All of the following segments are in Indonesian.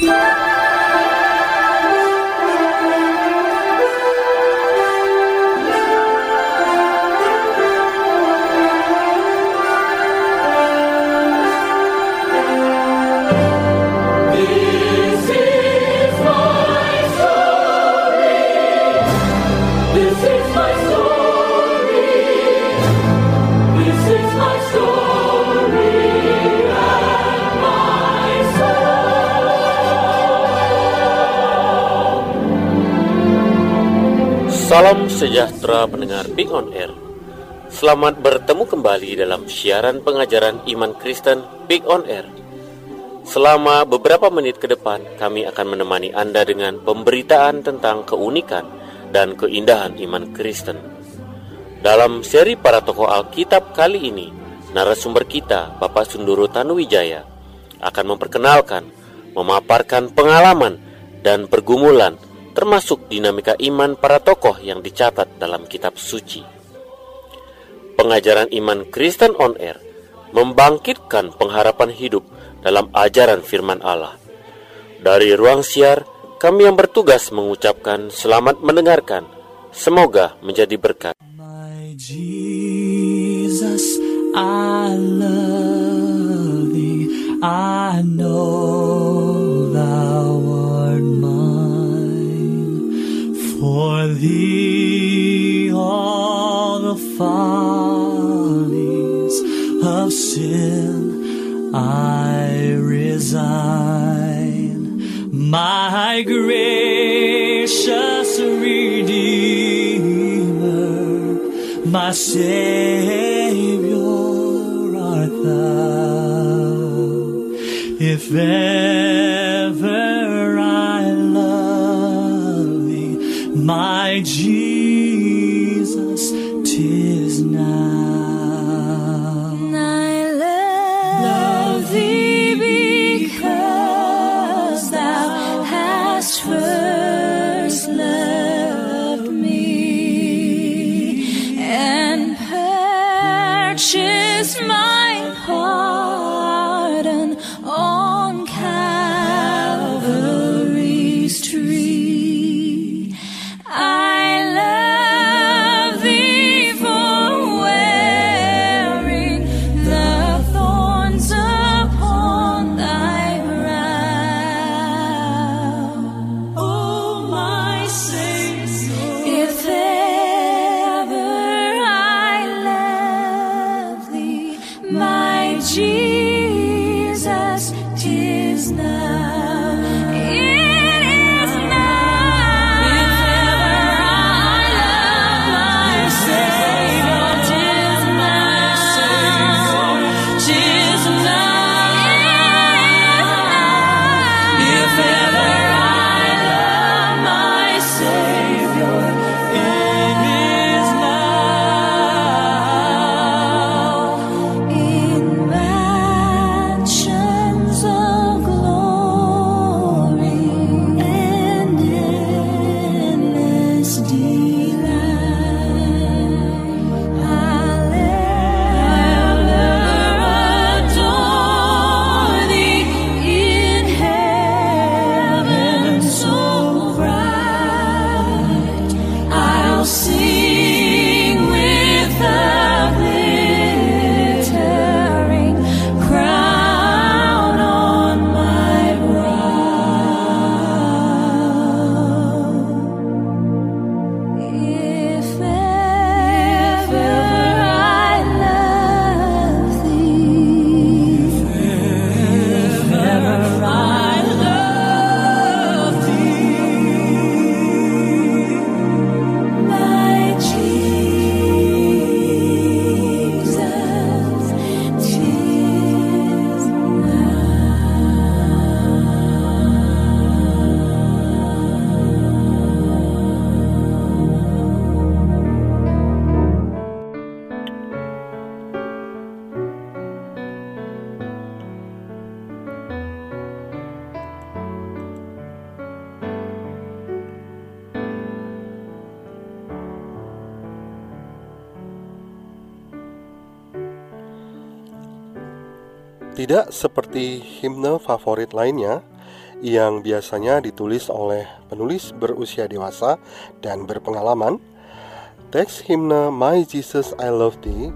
Yeah. Salam sejahtera pendengar Big On Air. Selamat bertemu kembali dalam siaran pengajaran iman Kristen Big On Air. Selama beberapa menit ke depan, kami akan menemani Anda dengan pemberitaan tentang keunikan dan keindahan iman Kristen. Dalam seri para tokoh Alkitab kali ini, narasumber kita, Bapak Sunduru Tanuwijaya, akan memperkenalkan, memaparkan pengalaman dan pergumulan termasuk dinamika iman para tokoh yang dicatat dalam kitab suci. Pengajaran iman Kristen on Air membangkitkan pengharapan hidup dalam ajaran firman Allah. Dari ruang siar, kami yang bertugas mengucapkan selamat mendengarkan. Semoga menjadi berkat. I know For thee all the follies of sin I resign. My gracious Redeemer, my Savior art thou. If ever Jesus, tis now. Tidak seperti himne favorit lainnya, yang biasanya ditulis oleh penulis berusia dewasa dan berpengalaman, teks himne My Jesus I Love Thee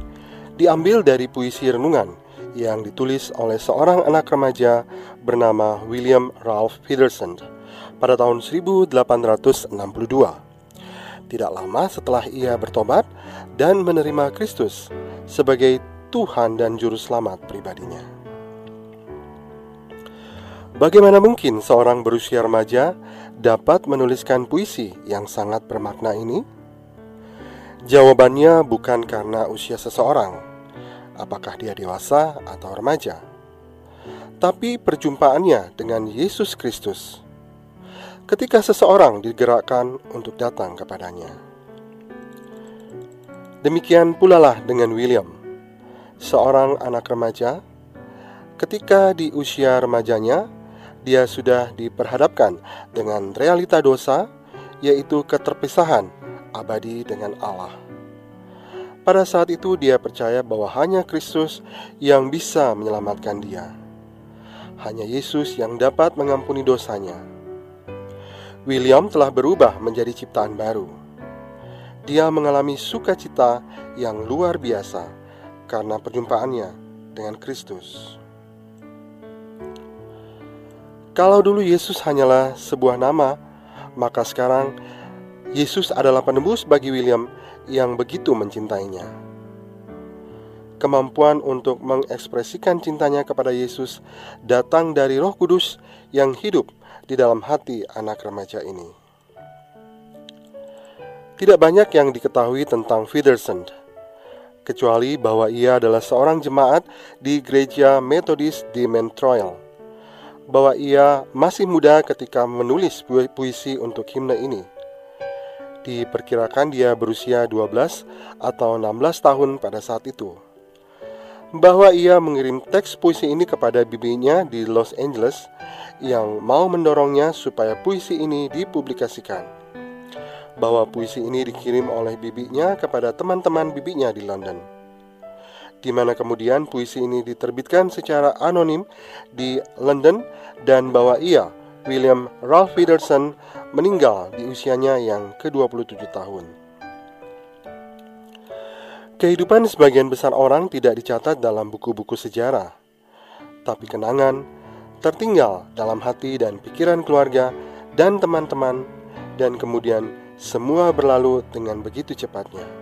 diambil dari puisi renungan yang ditulis oleh seorang anak remaja bernama William Ralph Peterson pada tahun 1862. Tidak lama setelah ia bertobat dan menerima Kristus sebagai Tuhan dan Juru Selamat pribadinya. Bagaimana mungkin seorang berusia remaja dapat menuliskan puisi yang sangat bermakna ini? Jawabannya bukan karena usia seseorang, apakah dia dewasa atau remaja, tapi perjumpaannya dengan Yesus Kristus. Ketika seseorang digerakkan untuk datang kepadanya, demikian pula lah dengan William seorang anak remaja, ketika di usia remajanya, dia sudah diperhadapkan dengan realita dosa, yaitu keterpisahan abadi dengan Allah. Pada saat itu, dia percaya bahwa hanya Kristus yang bisa menyelamatkan dia. Hanya Yesus yang dapat mengampuni dosanya. William telah berubah menjadi ciptaan baru. Dia mengalami sukacita yang luar biasa karena perjumpaannya dengan Kristus. Kalau dulu Yesus hanyalah sebuah nama, maka sekarang Yesus adalah penebus bagi William yang begitu mencintainya. Kemampuan untuk mengekspresikan cintanya kepada Yesus datang dari Roh Kudus yang hidup di dalam hati anak remaja ini. Tidak banyak yang diketahui tentang Federson kecuali bahwa ia adalah seorang jemaat di gereja Metodis di Mentroil. Bahwa ia masih muda ketika menulis puisi untuk himne ini. Diperkirakan dia berusia 12 atau 16 tahun pada saat itu. Bahwa ia mengirim teks puisi ini kepada bibinya di Los Angeles yang mau mendorongnya supaya puisi ini dipublikasikan bahwa puisi ini dikirim oleh bibinya kepada teman-teman bibinya di London. Di mana kemudian puisi ini diterbitkan secara anonim di London dan bahwa ia, William Ralph Peterson, meninggal di usianya yang ke-27 tahun. Kehidupan sebagian besar orang tidak dicatat dalam buku-buku sejarah, tapi kenangan tertinggal dalam hati dan pikiran keluarga dan teman-teman, dan kemudian semua berlalu dengan begitu cepatnya.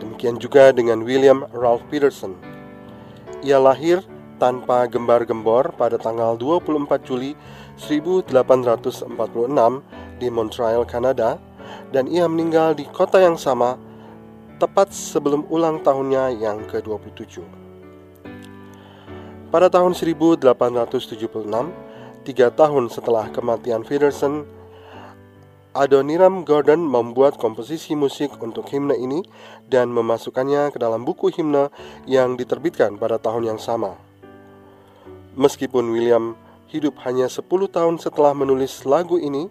Demikian juga dengan William Ralph Peterson. Ia lahir tanpa gembar-gembor pada tanggal 24 Juli 1846 di Montreal, Kanada, dan ia meninggal di kota yang sama tepat sebelum ulang tahunnya yang ke-27. Pada tahun 1876, tiga tahun setelah kematian Peterson, Adoniram Gordon membuat komposisi musik untuk himne ini dan memasukkannya ke dalam buku himne yang diterbitkan pada tahun yang sama. Meskipun William hidup hanya 10 tahun setelah menulis lagu ini,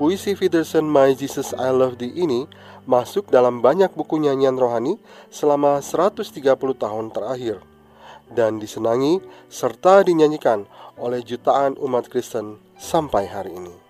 puisi Peterson My Jesus I Love Thee ini masuk dalam banyak buku nyanyian rohani selama 130 tahun terakhir dan disenangi serta dinyanyikan oleh jutaan umat Kristen sampai hari ini.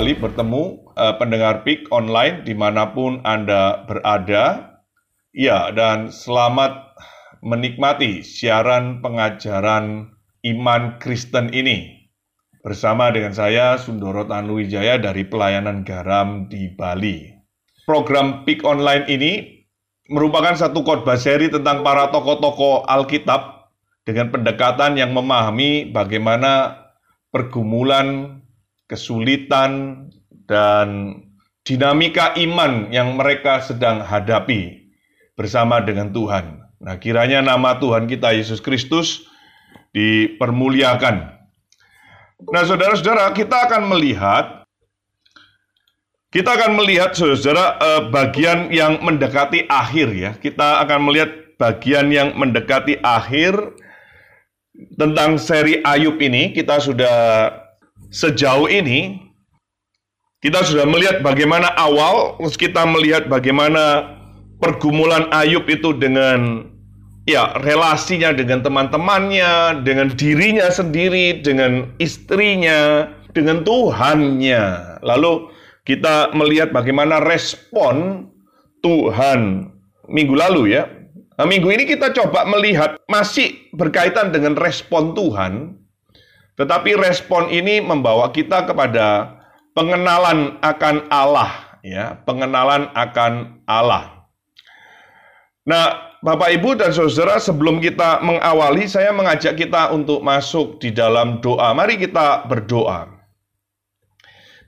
Kembali bertemu eh, pendengar PIK online di mana pun Anda berada. Ya, dan selamat menikmati siaran pengajaran iman Kristen ini. Bersama dengan saya, Sundoro Tanuwijaya dari Pelayanan Garam di Bali. Program PIK online ini merupakan satu khotbah seri tentang para tokoh-tokoh Alkitab dengan pendekatan yang memahami bagaimana pergumulan kesulitan, dan dinamika iman yang mereka sedang hadapi bersama dengan Tuhan. Nah, kiranya nama Tuhan kita Yesus Kristus dipermuliakan. Nah, saudara-saudara, kita akan melihat kita akan melihat saudara-saudara eh, bagian yang mendekati akhir ya. Kita akan melihat bagian yang mendekati akhir tentang seri Ayub ini. Kita sudah sejauh ini kita sudah melihat bagaimana awal, terus kita melihat bagaimana pergumulan Ayub itu dengan ya relasinya dengan teman-temannya, dengan dirinya sendiri, dengan istrinya, dengan Tuhannya. Lalu kita melihat bagaimana respon Tuhan minggu lalu ya. Nah, minggu ini kita coba melihat masih berkaitan dengan respon Tuhan, tetapi respon ini membawa kita kepada pengenalan akan Allah, ya, pengenalan akan Allah. Nah, Bapak Ibu dan Saudara, sebelum kita mengawali, saya mengajak kita untuk masuk di dalam doa. Mari kita berdoa.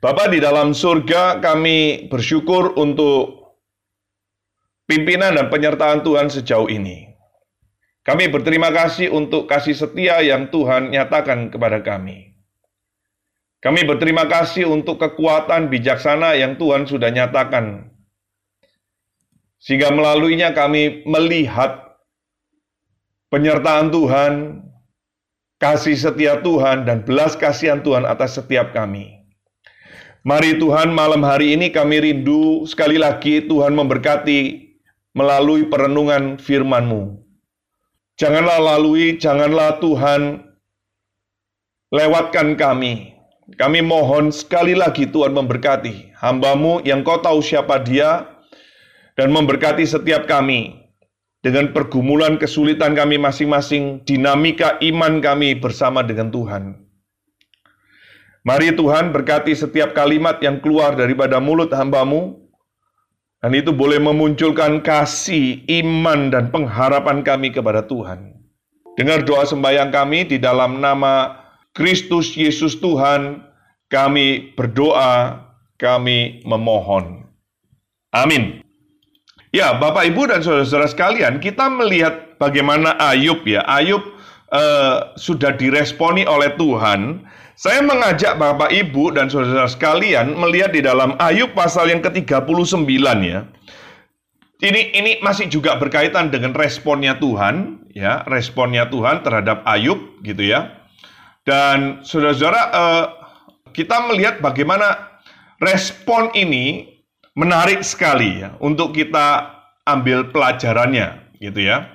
Bapak di dalam surga, kami bersyukur untuk pimpinan dan penyertaan Tuhan sejauh ini. Kami berterima kasih untuk kasih setia yang Tuhan nyatakan kepada kami. Kami berterima kasih untuk kekuatan bijaksana yang Tuhan sudah nyatakan. Sehingga melaluinya kami melihat penyertaan Tuhan, kasih setia Tuhan, dan belas kasihan Tuhan atas setiap kami. Mari Tuhan malam hari ini kami rindu sekali lagi Tuhan memberkati melalui perenungan firman-Mu. Janganlah lalui, janganlah Tuhan lewatkan kami. Kami mohon sekali lagi Tuhan memberkati hambamu yang kau tahu siapa dia dan memberkati setiap kami dengan pergumulan kesulitan kami masing-masing, dinamika iman kami bersama dengan Tuhan. Mari Tuhan berkati setiap kalimat yang keluar daripada mulut hambamu, Dan itu boleh memunculkan kasih, iman, dan pengharapan kami kepada Tuhan. Dengar doa sembahyang kami di dalam nama Kristus Yesus Tuhan, kami berdoa, kami memohon. Amin. Ya, Bapak Ibu dan saudara-saudara sekalian, kita melihat bagaimana Ayub ya. Ayub eh, sudah diresponi oleh Tuhan. Saya mengajak Bapak Ibu dan saudara-saudara sekalian melihat di dalam Ayub pasal yang ke-39 ya. Ini ini masih juga berkaitan dengan responnya Tuhan, ya, responnya Tuhan terhadap Ayub gitu ya. Dan saudara-saudara eh, kita melihat bagaimana respon ini menarik sekali ya untuk kita ambil pelajarannya gitu ya.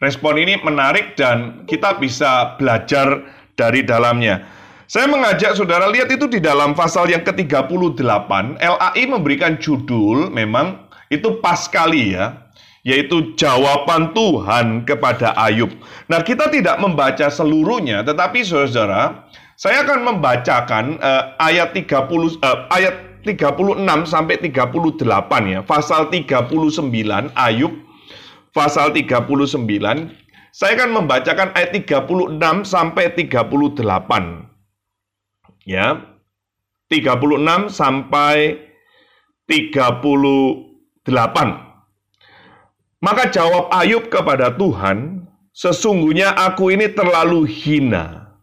Respon ini menarik dan kita bisa belajar dari dalamnya. Saya mengajak saudara lihat itu di dalam pasal yang ke-38, LAI memberikan judul memang itu pas sekali ya, yaitu jawaban Tuhan kepada Ayub. Nah, kita tidak membaca seluruhnya, tetapi saudara, saya akan membacakan eh, ayat 30 eh, ayat 36 sampai 38 ya. Pasal 39 Ayub pasal 39 saya akan membacakan ayat 36 sampai 38. Ya. 36 sampai 38. Maka jawab Ayub kepada Tuhan, "Sesungguhnya aku ini terlalu hina.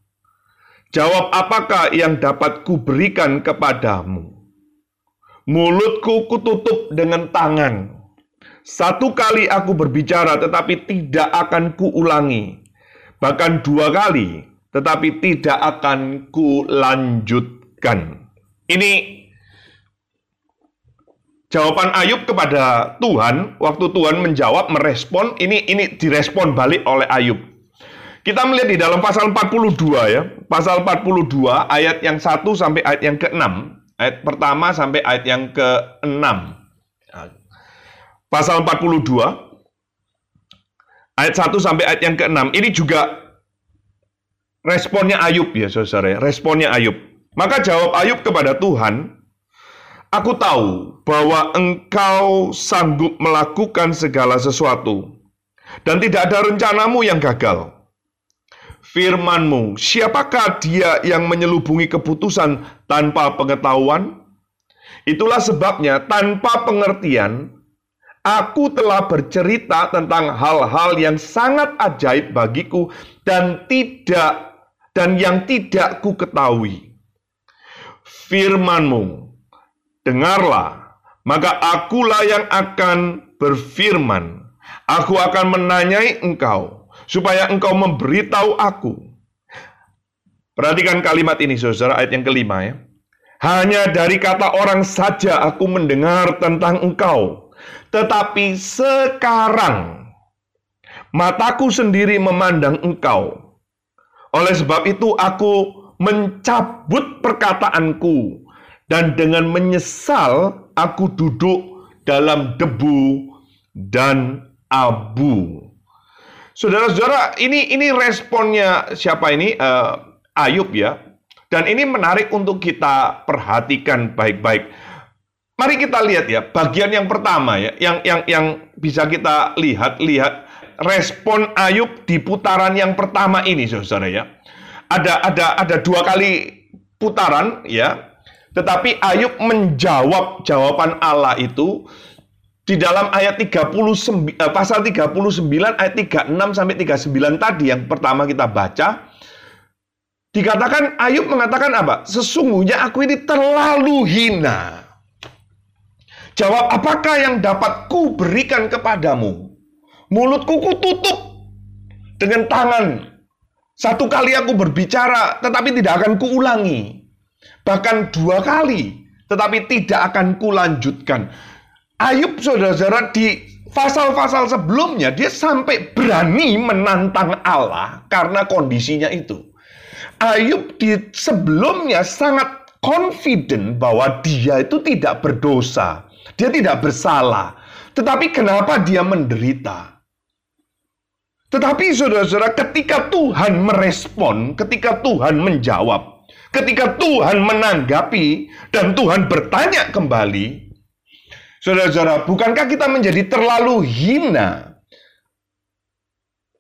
Jawab apakah yang dapat kuberikan kepadamu? Mulutku kututup dengan tangan. Satu kali aku berbicara tetapi tidak akan kuulangi. Bahkan dua kali tetapi tidak akan kulanjutkan. Ini jawaban Ayub kepada Tuhan waktu Tuhan menjawab merespon ini ini direspon balik oleh Ayub. Kita melihat di dalam pasal 42 ya. Pasal 42 ayat yang 1 sampai ayat yang ke-6. Ayat pertama sampai ayat yang ke-6. Pasal 42 ayat 1 sampai ayat yang ke-6. Ini juga responnya Ayub ya saudara ya. Responnya Ayub. Maka jawab Ayub kepada Tuhan, Aku tahu bahwa engkau sanggup melakukan segala sesuatu dan tidak ada rencanamu yang gagal. Firmanmu, siapakah dia yang menyelubungi keputusan tanpa pengetahuan? Itulah sebabnya tanpa pengertian, aku telah bercerita tentang hal-hal yang sangat ajaib bagiku dan tidak dan yang tidak ku ketahui. Firmanmu, dengarlah, maka akulah yang akan berfirman. Aku akan menanyai engkau, supaya engkau memberitahu aku. Perhatikan kalimat ini, saudara, ayat yang kelima ya. Hanya dari kata orang saja aku mendengar tentang engkau. Tetapi sekarang, mataku sendiri memandang engkau. Oleh sebab itu aku mencabut perkataanku dan dengan menyesal aku duduk dalam debu dan abu. Saudara-saudara, ini ini responnya siapa ini? Eh, Ayub ya. Dan ini menarik untuk kita perhatikan baik-baik. Mari kita lihat ya, bagian yang pertama ya, yang yang yang bisa kita lihat lihat respon Ayub di putaran yang pertama ini, saudara ya. Ada ada ada dua kali putaran ya, tetapi Ayub menjawab jawaban Allah itu di dalam ayat 39 eh, pasal 39 ayat 36 sampai 39 tadi yang pertama kita baca dikatakan Ayub mengatakan apa? Sesungguhnya aku ini terlalu hina. Jawab apakah yang dapat ku berikan kepadamu? Mulutku ku tutup dengan tangan. Satu kali aku berbicara tetapi tidak akan kuulangi. Bahkan dua kali tetapi tidak akan kulanjutkan. Ayub saudara-saudara di pasal-pasal sebelumnya dia sampai berani menantang Allah karena kondisinya itu. Ayub di sebelumnya sangat confident bahwa dia itu tidak berdosa. Dia tidak bersalah. Tetapi kenapa dia menderita? Tetapi saudara-saudara ketika Tuhan merespon, ketika Tuhan menjawab, ketika Tuhan menanggapi dan Tuhan bertanya kembali, Saudara-saudara, bukankah kita menjadi terlalu hina?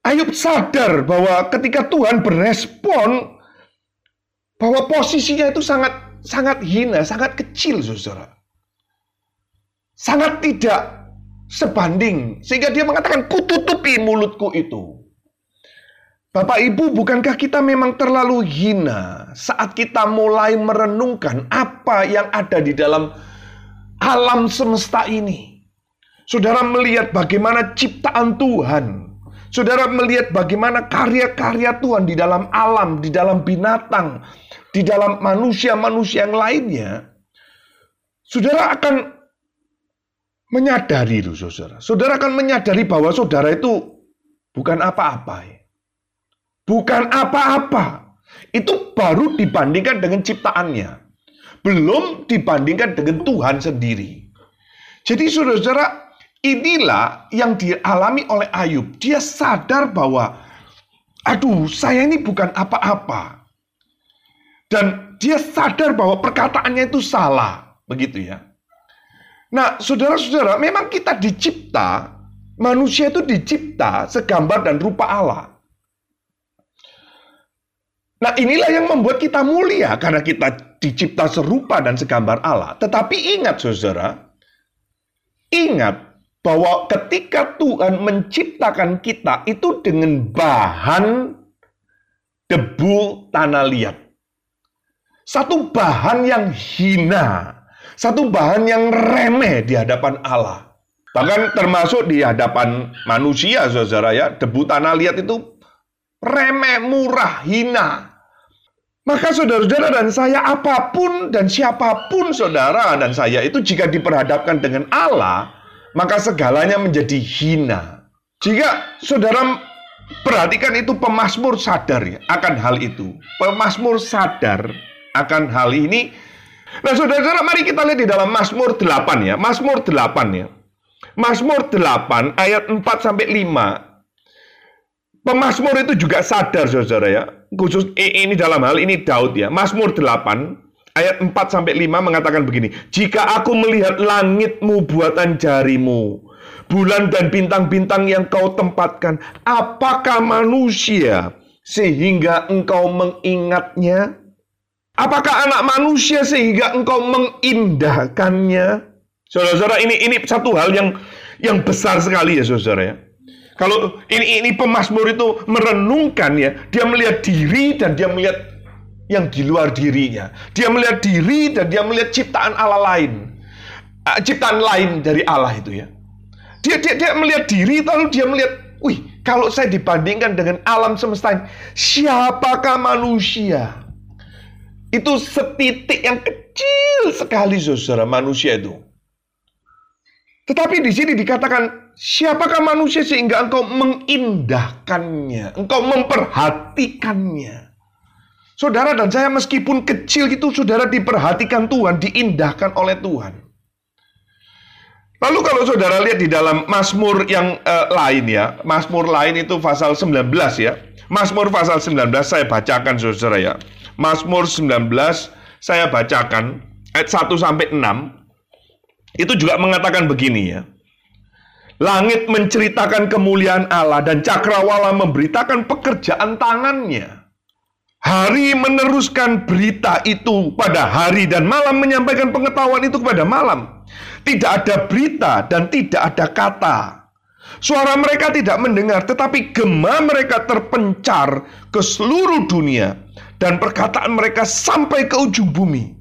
Ayub sadar bahwa ketika Tuhan berespon bahwa posisinya itu sangat sangat hina, sangat kecil, saudara. Sangat tidak sebanding. Sehingga dia mengatakan, kututupi mulutku itu. Bapak Ibu, bukankah kita memang terlalu hina saat kita mulai merenungkan apa yang ada di dalam alam semesta ini? Saudara melihat bagaimana ciptaan Tuhan. Saudara melihat bagaimana karya-karya Tuhan di dalam alam, di dalam binatang, di dalam manusia-manusia yang lainnya. Saudara akan menyadari loh saudara. Saudara akan menyadari bahwa saudara itu bukan apa-apa. ya. Bukan apa-apa. Itu baru dibandingkan dengan ciptaannya. Belum dibandingkan dengan Tuhan sendiri. Jadi saudara-saudara, inilah yang dialami oleh Ayub. Dia sadar bahwa, aduh saya ini bukan apa-apa. Dan dia sadar bahwa perkataannya itu salah. Begitu ya. Nah, saudara-saudara, memang kita dicipta, manusia itu dicipta segambar dan rupa Allah. Nah, inilah yang membuat kita mulia karena kita dicipta serupa dan segambar Allah. Tetapi ingat, saudara, ingat bahwa ketika Tuhan menciptakan kita itu dengan bahan debu tanah liat. Satu bahan yang hina, satu bahan yang remeh di hadapan Allah. Bahkan termasuk di hadapan manusia, saudara ya, debu tanah liat itu remeh, murah, hina. Maka saudara-saudara dan saya apa pun dan siapa pun saudara dan saya itu jika diperhadapkan dengan Allah, maka segalanya menjadi hina. Jika saudara perhatikan itu pemazmur sadar ya akan hal itu. Pemazmur sadar akan hal ini. Nah, saudara-saudara, mari kita lihat di dalam Mazmur 8 ya. Mazmur 8 ya. Mazmur 8 ayat 4 sampai 5 Pemazmur itu juga sadar saudara ya. Khusus ini dalam hal ini Daud ya. Mazmur 8 ayat 4 sampai 5 mengatakan begini. Jika aku melihat langitmu buatan jarimu, bulan dan bintang-bintang yang kau tempatkan, apakah manusia sehingga engkau mengingatnya? Apakah anak manusia sehingga engkau mengindahkannya? Saudara-saudara, ini ini satu hal yang yang besar sekali ya saudara ya. Kalau ini ini pemazmur itu merenungkan ya, dia melihat diri dan dia melihat yang di luar dirinya. Dia melihat diri dan dia melihat ciptaan Allah lain. Ah, Ciptaan lain dari Allah itu ya. Dia dia, dia melihat diri lalu dia melihat, wih, kalau saya dibandingkan dengan alam semesta ini, siapakah manusia? Itu setitik yang kecil sekali saudara manusia itu. Tetapi di sini dikatakan, siapakah manusia sehingga engkau mengindahkannya, engkau memperhatikannya. Saudara dan saya meskipun kecil itu, saudara diperhatikan Tuhan, diindahkan oleh Tuhan. Lalu kalau saudara lihat di dalam Mazmur yang eh, lain ya, Mazmur lain itu pasal 19 ya. Mazmur pasal 19 saya bacakan saudara ya. Mazmur 19 saya bacakan ayat 1 sampai 6 itu juga mengatakan begini ya. Langit menceritakan kemuliaan Allah dan cakrawala memberitakan pekerjaan tangannya. Hari meneruskan berita itu pada hari dan malam menyampaikan pengetahuan itu kepada malam. Tidak ada berita dan tidak ada kata. Suara mereka tidak mendengar, tetapi gema mereka terpencar ke seluruh dunia dan perkataan mereka sampai ke ujung bumi.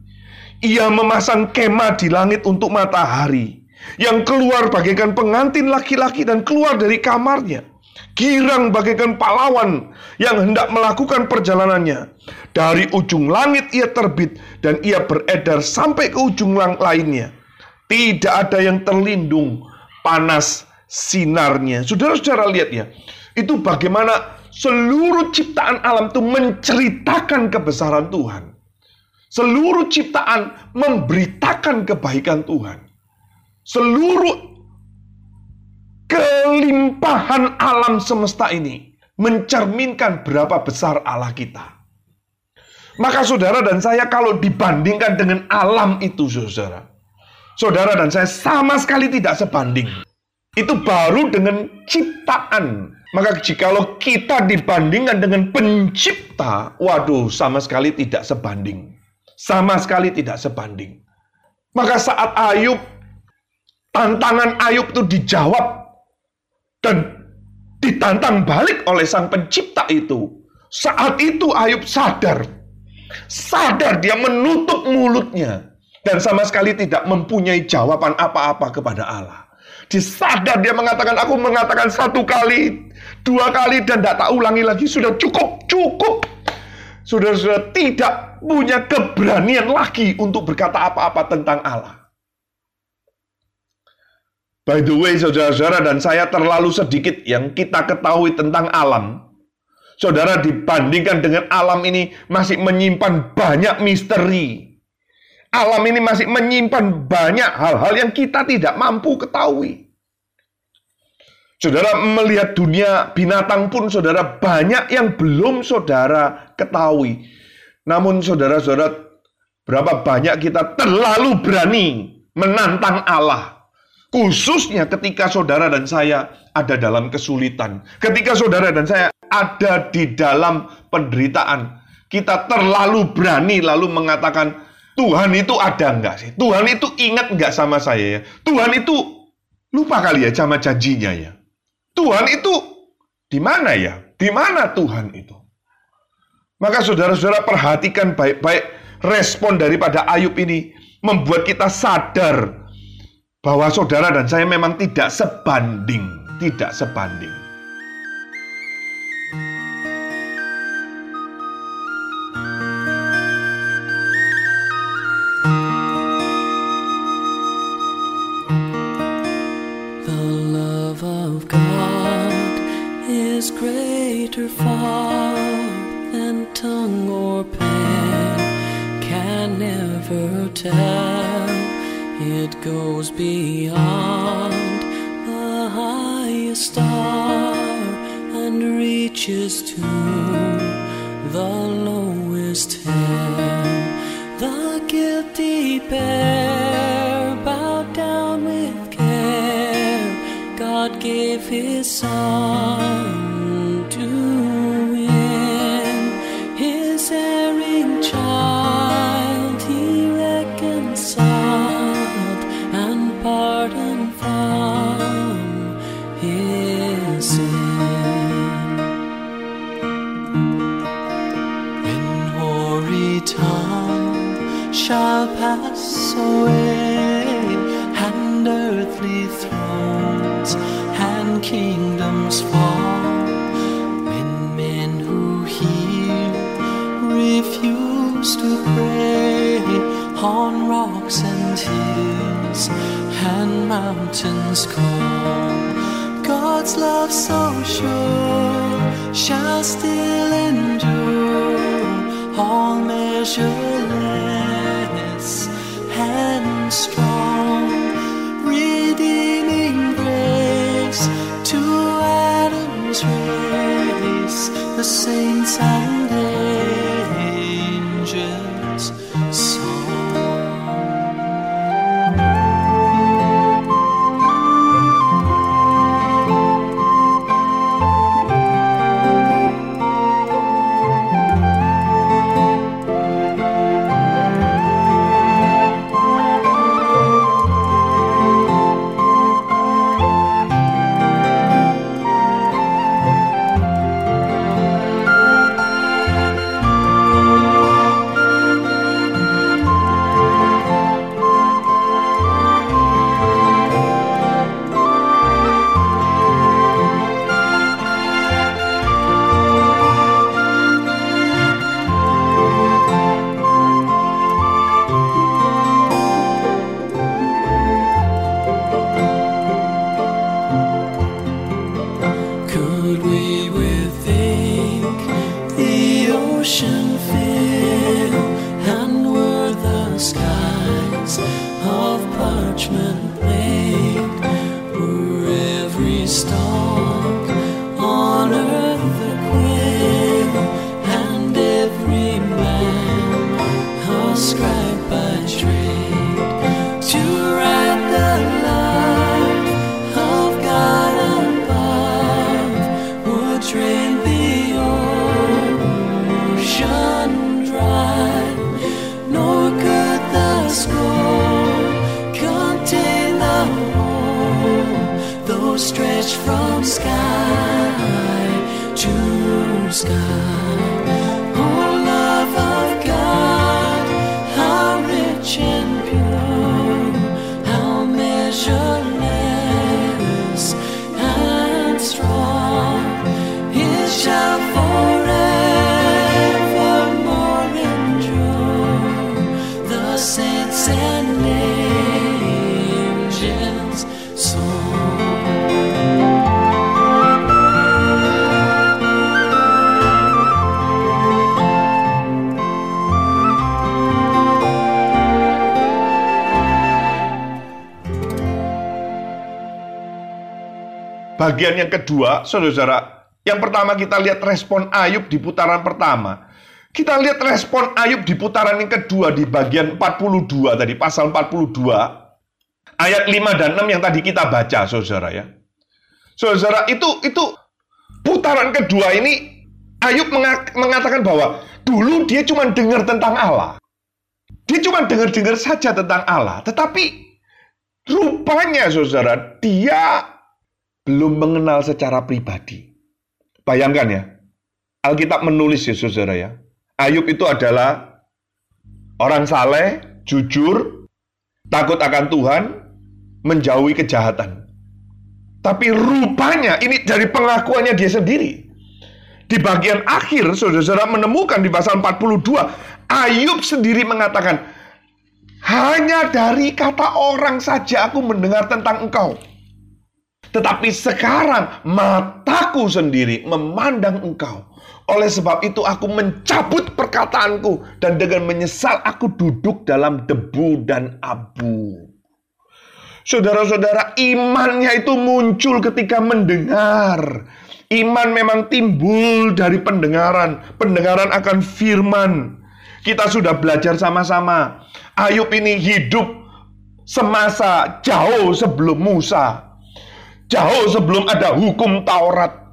Ia memasang kemah di langit untuk matahari yang keluar bagaikan pengantin laki-laki dan keluar dari kamarnya. Girang bagaikan pahlawan yang hendak melakukan perjalanannya. Dari ujung langit ia terbit dan ia beredar sampai ke ujung lang lainnya. Tidak ada yang terlindung panas sinarnya. Saudara-saudara lihat ya, itu bagaimana seluruh ciptaan alam itu menceritakan kebesaran Tuhan. Seluruh ciptaan memberitakan kebaikan Tuhan. Seluruh kelimpahan alam semesta ini mencerminkan berapa besar Allah kita. Maka saudara dan saya kalau dibandingkan dengan alam itu saudara. saudara dan saya sama sekali tidak sebanding. Itu baru dengan ciptaan. Maka jikalau kita dibandingkan dengan pencipta, waduh sama sekali tidak sebanding. Sama sekali tidak sebanding. Maka saat Ayub, tantangan Ayub itu dijawab dan ditantang balik oleh sang pencipta itu. Saat itu Ayub sadar. Sadar dia menutup mulutnya. Dan sama sekali tidak mempunyai jawaban apa-apa kepada Allah. Dia sadar dia mengatakan, aku mengatakan satu kali, dua kali, dan tidak tak ulangi lagi. Sudah cukup, cukup. Sudah sudah tidak punya keberanian lagi untuk berkata apa-apa tentang Allah. By the way, saudara-saudara dan saya terlalu sedikit yang kita ketahui tentang alam. Saudara dibandingkan dengan alam ini masih menyimpan banyak misteri. Alam ini masih menyimpan banyak hal-hal yang kita tidak mampu ketahui. Saudara melihat dunia binatang pun saudara banyak yang belum saudara ketahui. Namun saudara-saudara berapa banyak kita terlalu berani menantang Allah. Khususnya ketika saudara dan saya ada dalam kesulitan. Ketika saudara dan saya ada di dalam penderitaan. Kita terlalu berani lalu mengatakan, Tuhan itu ada enggak sih? Tuhan itu ingat enggak sama saya ya? Tuhan itu lupa kali ya sama janjinya ya? Tuhan itu di mana ya? Di mana Tuhan itu? Maka saudara-saudara perhatikan baik-baik respon daripada Ayub ini membuat kita sadar bahwa saudara dan saya memang tidak sebanding, tidak sebanding. It goes beyond the highest star and reaches to the lowest hell. The guilty pair bowed down with care. God gave his son and earthly thrones and kingdoms fall, when men who hear refuse to pray on rocks and hills and mountains cold. God's love so sure shall still endure, all measureless the saints and Bagian yang kedua, saudara-saudara, yang pertama kita lihat respon Ayub di putaran pertama. Kita lihat respon Ayub di putaran yang kedua di bagian 42 tadi, pasal 42, ayat 5 dan 6 yang tadi kita baca, saudara ya. Saudara, itu itu putaran kedua ini Ayub menga- mengatakan bahwa dulu dia cuma dengar tentang Allah. Dia cuma dengar-dengar saja tentang Allah, tetapi rupanya saudara, dia belum mengenal secara pribadi. Bayangkan ya, Alkitab menulis ya saudara ya, Ayub itu adalah orang saleh, jujur, takut akan Tuhan, menjauhi kejahatan. Tapi rupanya ini dari pengakuannya dia sendiri. Di bagian akhir, saudara-saudara menemukan di pasal 42, Ayub sendiri mengatakan, hanya dari kata orang saja aku mendengar tentang engkau. Tetapi sekarang mataku sendiri memandang engkau. Oleh sebab itu aku mencabut perkataanku dan dengan menyesal aku duduk dalam debu dan abu. Saudara-saudara, imannya itu muncul ketika mendengar. Iman memang timbul dari pendengaran, pendengaran akan firman. Kita sudah belajar sama-sama. Ayub ini hidup semasa jauh sebelum Musa. Jauh sebelum ada hukum Taurat.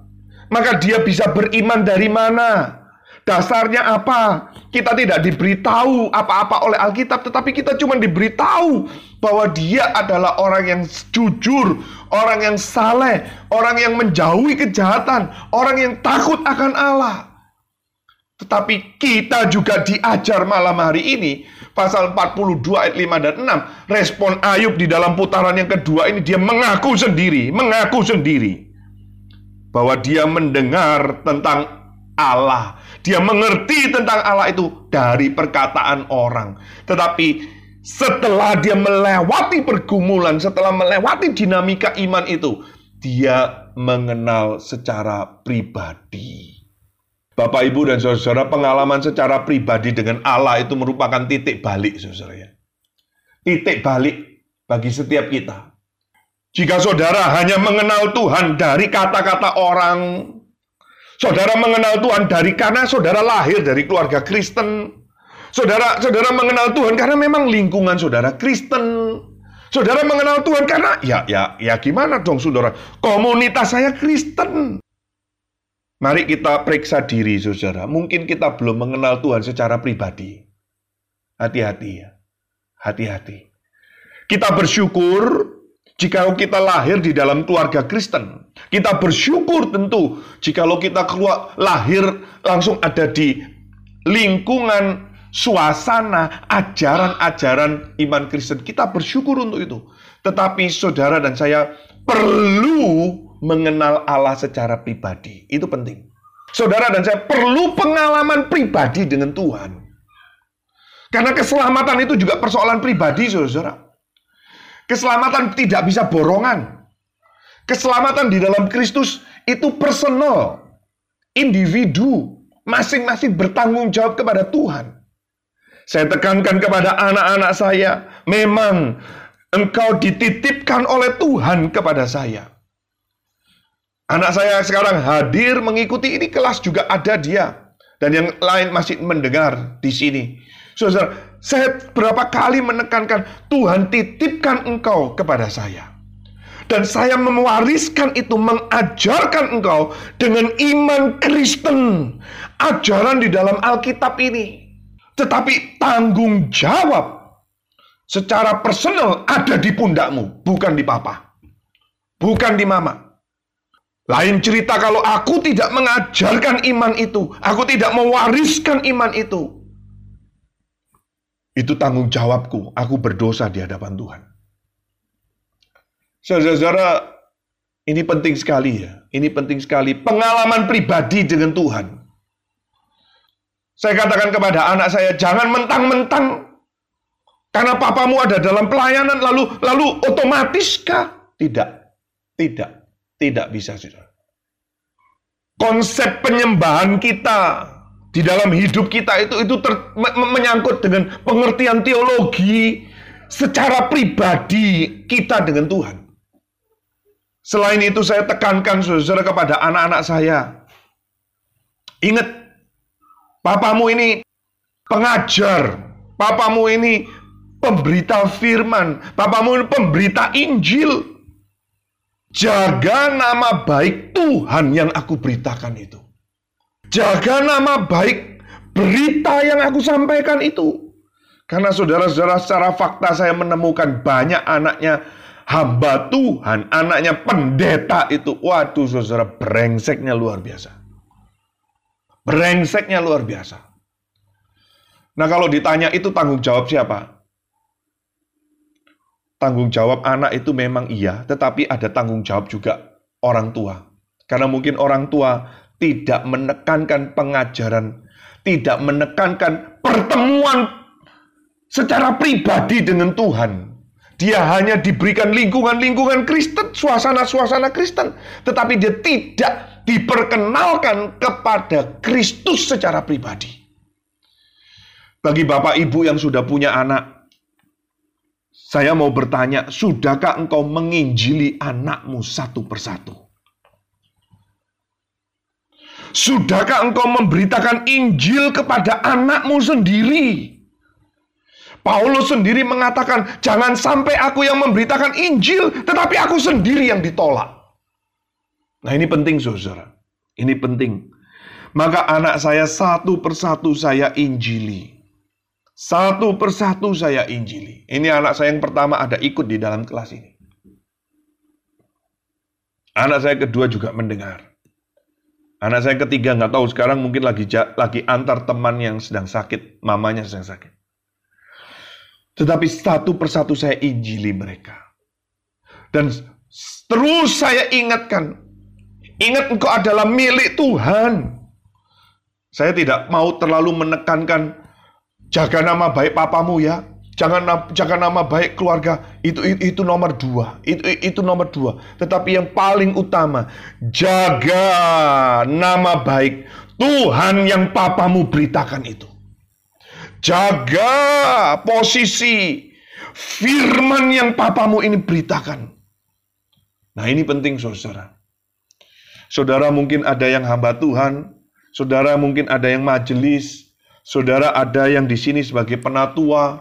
Maka dia bisa beriman dari mana? Dasarnya apa? Kita tidak diberitahu apa-apa oleh Alkitab, tetapi kita cuma diberitahu bahwa dia adalah orang yang jujur, orang yang saleh, orang yang menjauhi kejahatan, orang yang takut akan Allah. Tetapi kita juga diajar malam hari ini pasal 42 ayat 5 dan 6 respon Ayub di dalam putaran yang kedua ini dia mengaku sendiri, mengaku sendiri bahwa dia mendengar tentang Allah. Dia mengerti tentang Allah itu dari perkataan orang. Tetapi setelah dia melewati pergumulan, setelah melewati dinamika iman itu, dia mengenal secara pribadi. Bapak, Ibu, dan saudara, pengalaman secara pribadi dengan Allah itu merupakan titik balik, saudara ya. Titik balik bagi setiap kita. Jika saudara hanya mengenal Tuhan dari kata-kata orang, saudara mengenal Tuhan dari karena saudara lahir dari keluarga Kristen, saudara saudara mengenal Tuhan karena memang lingkungan saudara Kristen, saudara mengenal Tuhan karena ya ya ya gimana dong saudara, komunitas saya Kristen. Mari kita periksa diri saudara, mungkin kita belum mengenal Tuhan secara pribadi. Hati-hati ya, hati-hati. Kita bersyukur jika kita lahir di dalam keluarga Kristen. Kita bersyukur tentu jikalau kita keluar lahir langsung ada di lingkungan suasana ajaran-ajaran iman Kristen. Kita bersyukur untuk itu. Tetapi saudara dan saya perlu mengenal Allah secara pribadi. Itu penting. Saudara dan saya perlu pengalaman pribadi dengan Tuhan. Karena keselamatan itu juga persoalan pribadi, saudara. Keselamatan tidak bisa borongan. Keselamatan di dalam Kristus itu personal, individu, masing-masing bertanggung jawab kepada Tuhan. Saya tekankan kepada anak-anak saya, memang engkau dititipkan oleh Tuhan kepada saya. Anak saya sekarang hadir mengikuti ini kelas juga ada dia. Dan yang lain masih mendengar di sini. Saudara, saya berapa kali menekankan Tuhan titipkan engkau kepada saya. Dan saya mewariskan itu, mengajarkan engkau dengan iman Kristen. Ajaran di dalam Alkitab ini. Tetapi tanggung jawab secara personal ada di pundakmu, bukan di papa. bukan di mama. Lain cerita kalau aku tidak mengajarkan iman itu, aku tidak mewariskan iman itu. Itu tanggung jawabku, aku berdosa di hadapan Tuhan. Saudara-saudara, ini penting sekali ya. Ini penting sekali. Pengalaman pribadi dengan Tuhan. Saya katakan kepada anak saya, jangan mentang-mentang karena papamu ada dalam pelayanan lalu lalu otomatiskah? Tidak. Tidak. Tidak bisa, Saudara. Konsep penyembahan kita di dalam hidup kita itu itu ter, me- menyangkut dengan pengertian teologi secara pribadi kita dengan Tuhan. Selain itu saya tekankan saudara kepada anak-anak saya. Ingat, papamu ini pengajar, papamu ini pemberita firman, papamu ini pemberita Injil. Jaga nama baik Tuhan yang aku beritakan itu. Jaga nama baik berita yang aku sampaikan itu. Karena saudara-saudara secara fakta saya menemukan banyak anaknya hamba Tuhan, anaknya pendeta itu. Waduh saudara, brengseknya luar biasa. Brengseknya luar biasa. Nah kalau ditanya itu tanggung jawab siapa? Tanggung jawab anak itu memang iya, tetapi ada tanggung jawab juga orang tua. Karena mungkin orang tua tidak menekankan pengajaran, tidak menekankan pertemuan secara pribadi dengan Tuhan. Dia hanya diberikan lingkungan-lingkungan Kristen, suasana-suasana Kristen, tetapi dia tidak diperkenalkan kepada Kristus secara pribadi. Bagi Bapak Ibu yang sudah punya anak, saya mau bertanya, sudahkah engkau menginjili anakmu satu persatu? Sudahkah engkau memberitakan Injil kepada anakmu sendiri? Paulus sendiri mengatakan, "Jangan sampai aku yang memberitakan Injil, tetapi aku sendiri yang ditolak." Nah, ini penting, saudara. Ini penting. Maka anak saya satu persatu saya injili. Satu persatu saya injili. Ini anak saya yang pertama ada ikut di dalam kelas ini. Anak saya kedua juga mendengar. Anak saya ketiga nggak tahu sekarang mungkin lagi lagi antar teman yang sedang sakit, mamanya sedang sakit. Tetapi satu persatu saya injili mereka. Dan terus saya ingatkan, ingat engkau adalah milik Tuhan. Saya tidak mau terlalu menekankan jaga nama baik papamu ya. Jangan jaga nama baik keluarga itu, itu itu nomor dua itu itu nomor dua. Tetapi yang paling utama jaga nama baik Tuhan yang papamu beritakan itu. Jaga posisi firman yang papamu ini beritakan. Nah ini penting saudara. Saudara mungkin ada yang hamba Tuhan, saudara mungkin ada yang majelis, saudara ada yang di sini sebagai penatua,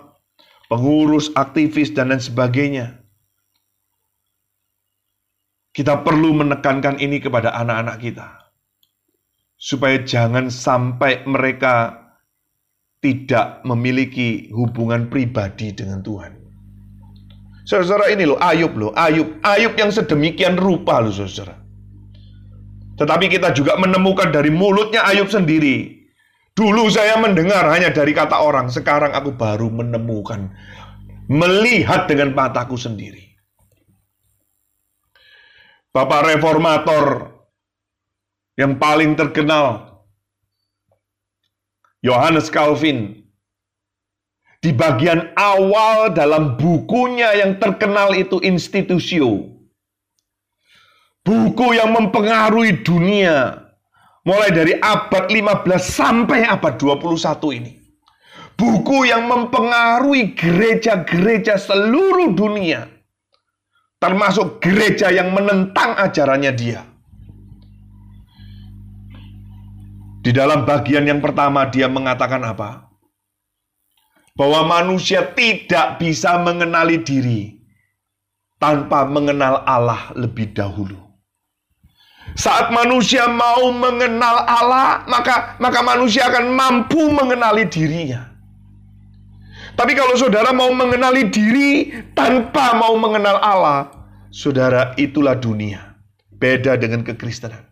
pengurus, aktivis, dan lain sebagainya. Kita perlu menekankan ini kepada anak-anak kita. Supaya jangan sampai mereka tidak memiliki hubungan pribadi dengan Tuhan. Saudara ini loh, Ayub loh, Ayub. Ayub yang sedemikian rupa loh saudara. Tetapi kita juga menemukan dari mulutnya Ayub sendiri. Dulu saya mendengar hanya dari kata orang, sekarang aku baru menemukan, melihat dengan mataku sendiri. Bapak reformator yang paling terkenal, Yohanes Calvin, di bagian awal dalam bukunya yang terkenal itu Institutio, buku yang mempengaruhi dunia, mulai dari abad 15 sampai abad 21 ini. Buku yang mempengaruhi gereja-gereja seluruh dunia. Termasuk gereja yang menentang ajarannya dia. Di dalam bagian yang pertama dia mengatakan apa? Bahwa manusia tidak bisa mengenali diri tanpa mengenal Allah lebih dahulu. Saat manusia mau mengenal Allah, maka maka manusia akan mampu mengenali dirinya. Tapi kalau saudara mau mengenali diri tanpa mau mengenal Allah, Saudara, itulah dunia. Beda dengan kekristenan.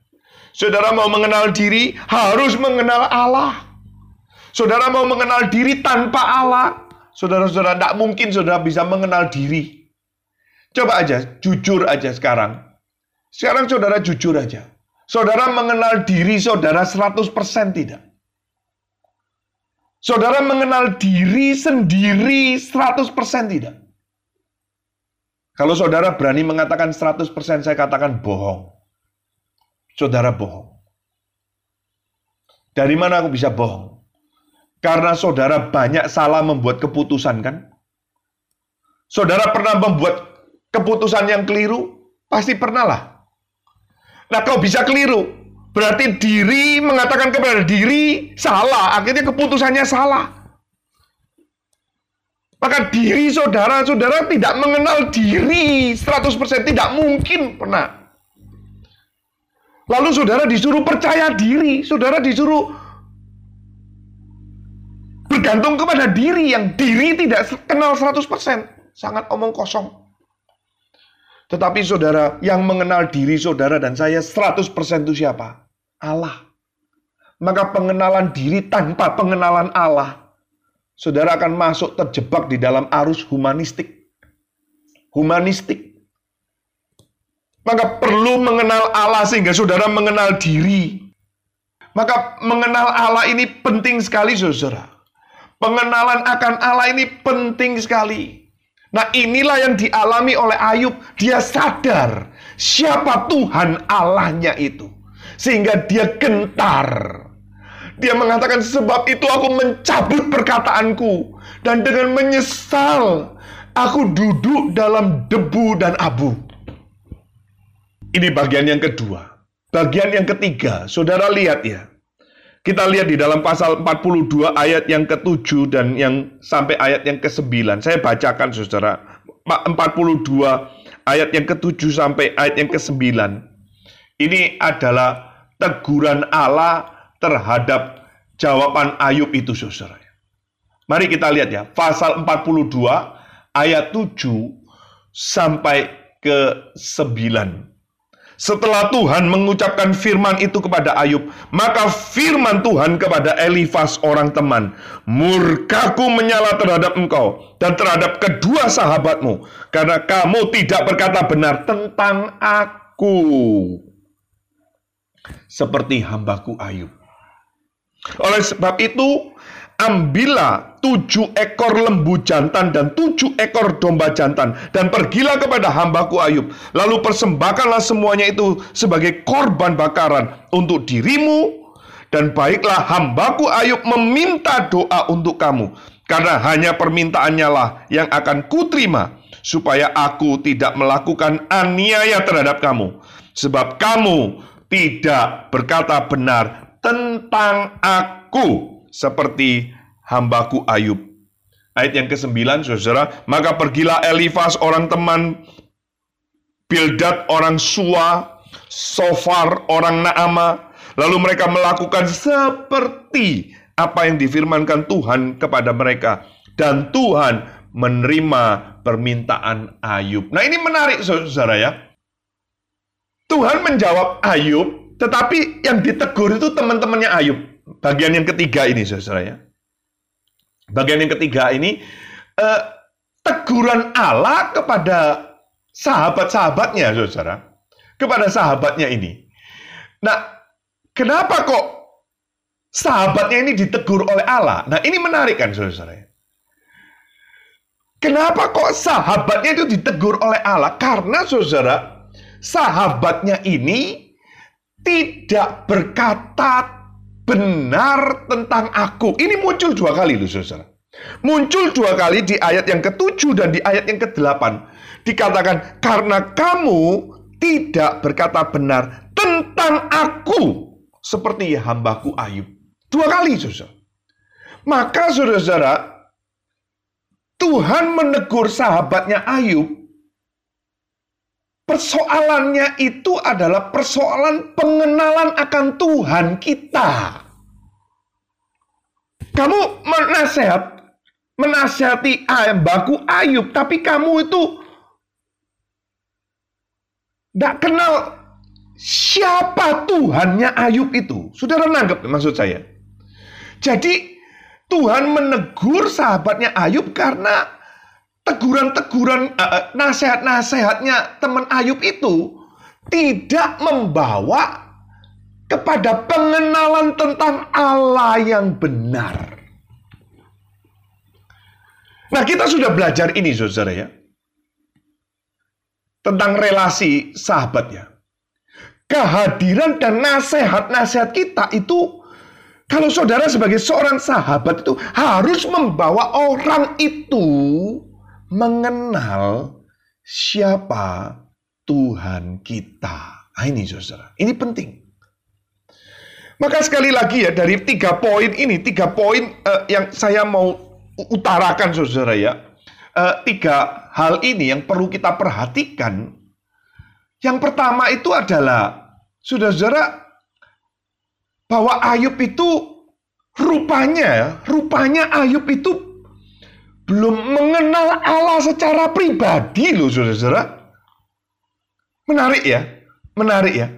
Saudara mau mengenal diri, harus mengenal Allah. Saudara mau mengenal diri tanpa Allah, saudara-saudara tidak mungkin saudara bisa mengenal diri. Coba aja, jujur aja sekarang. Sekarang saudara jujur aja. Saudara mengenal diri saudara 100% tidak. Saudara mengenal diri sendiri 100% tidak. Kalau saudara berani mengatakan 100%, saya katakan bohong. Saudara bohong. Dari mana aku bisa bohong? Karena saudara banyak salah membuat keputusan kan? Saudara pernah membuat keputusan yang keliru? Pasti pernah lah. Nah kau bisa keliru. Berarti diri mengatakan kepada diri salah. Akhirnya keputusannya salah. Maka diri saudara-saudara tidak mengenal diri 100% tidak mungkin pernah. Lalu saudara disuruh percaya diri, saudara disuruh bergantung kepada diri yang diri tidak kenal 100%. Sangat omong kosong. Tetapi saudara, yang mengenal diri saudara dan saya 100% itu siapa? Allah. Maka pengenalan diri tanpa pengenalan Allah, saudara akan masuk terjebak di dalam arus humanistik. Humanistik. Maka perlu mengenal Allah sehingga saudara mengenal diri. Maka mengenal Allah ini penting sekali saudara. Pengenalan akan Allah ini penting sekali. Nah inilah yang dialami oleh Ayub. Dia sadar siapa Tuhan Allahnya itu. Sehingga dia gentar. Dia mengatakan sebab itu aku mencabut perkataanku. Dan dengan menyesal aku duduk dalam debu dan abu. Ini bagian yang kedua. Bagian yang ketiga, saudara lihat ya. Kita lihat di dalam pasal 42 ayat yang ke-7 dan yang sampai ayat yang ke-9. Saya bacakan Saudara. 42 ayat yang ke-7 sampai ayat yang ke-9. Ini adalah teguran Allah terhadap jawaban Ayub itu Saudara. Mari kita lihat ya, pasal 42 ayat 7 sampai ke 9. Setelah Tuhan mengucapkan firman itu kepada Ayub, maka firman Tuhan kepada Elifas orang teman, murkaku menyala terhadap engkau dan terhadap kedua sahabatmu, karena kamu tidak berkata benar tentang aku. Seperti hambaku Ayub. Oleh sebab itu, ambillah tujuh ekor lembu jantan dan tujuh ekor domba jantan dan pergilah kepada hambaku Ayub. Lalu persembahkanlah semuanya itu sebagai korban bakaran untuk dirimu dan baiklah hambaku Ayub meminta doa untuk kamu. Karena hanya permintaannya lah yang akan kuterima supaya aku tidak melakukan aniaya terhadap kamu. Sebab kamu tidak berkata benar tentang aku seperti hambaku Ayub. Ayat yang ke-9, saudara, maka pergilah Elifas orang teman, Bildad orang Sua, Sofar orang Naama, lalu mereka melakukan seperti apa yang difirmankan Tuhan kepada mereka. Dan Tuhan menerima permintaan Ayub. Nah ini menarik saudara ya. Tuhan menjawab Ayub, tetapi yang ditegur itu teman-temannya Ayub bagian yang ketiga ini, saudara ya. Bagian yang ketiga ini eh, teguran Allah kepada sahabat-sahabatnya, saudara. Kepada sahabatnya ini. Nah, kenapa kok sahabatnya ini ditegur oleh Allah? Nah, ini menarik kan, saudara. Kenapa kok sahabatnya itu ditegur oleh Allah? Karena saudara, sahabatnya ini tidak berkata benar tentang aku. Ini muncul dua kali loh saudara. Muncul dua kali di ayat yang ketujuh dan di ayat yang kedelapan. Dikatakan, karena kamu tidak berkata benar tentang aku. Seperti hambaku Ayub. Dua kali saudara. Maka saudara-saudara, Tuhan menegur sahabatnya Ayub Persoalannya itu adalah persoalan pengenalan akan Tuhan kita. Kamu menasehat, menasehati baku Ayub, tapi kamu itu Tidak kenal siapa Tuhannya Ayub itu. Saudara nanggap maksud saya. Jadi Tuhan menegur sahabatnya Ayub karena teguran-teguran eh, nasihat-nasihatnya teman Ayub itu tidak membawa kepada pengenalan tentang Allah yang benar. Nah, kita sudah belajar ini, saudara ya, tentang relasi sahabat ya. Kehadiran dan nasihat-nasihat kita itu, kalau saudara sebagai seorang sahabat itu harus membawa orang itu mengenal siapa Tuhan kita. Nah, ini saudara, ini penting. Maka sekali lagi ya dari tiga poin ini, tiga poin eh, yang saya mau utarakan saudara ya. Uh, tiga hal ini yang perlu kita perhatikan. Yang pertama itu adalah, saudara-saudara, bahwa Ayub itu rupanya, rupanya Ayub itu belum mengenal Allah secara pribadi loh saudara-saudara. Menarik ya, menarik ya.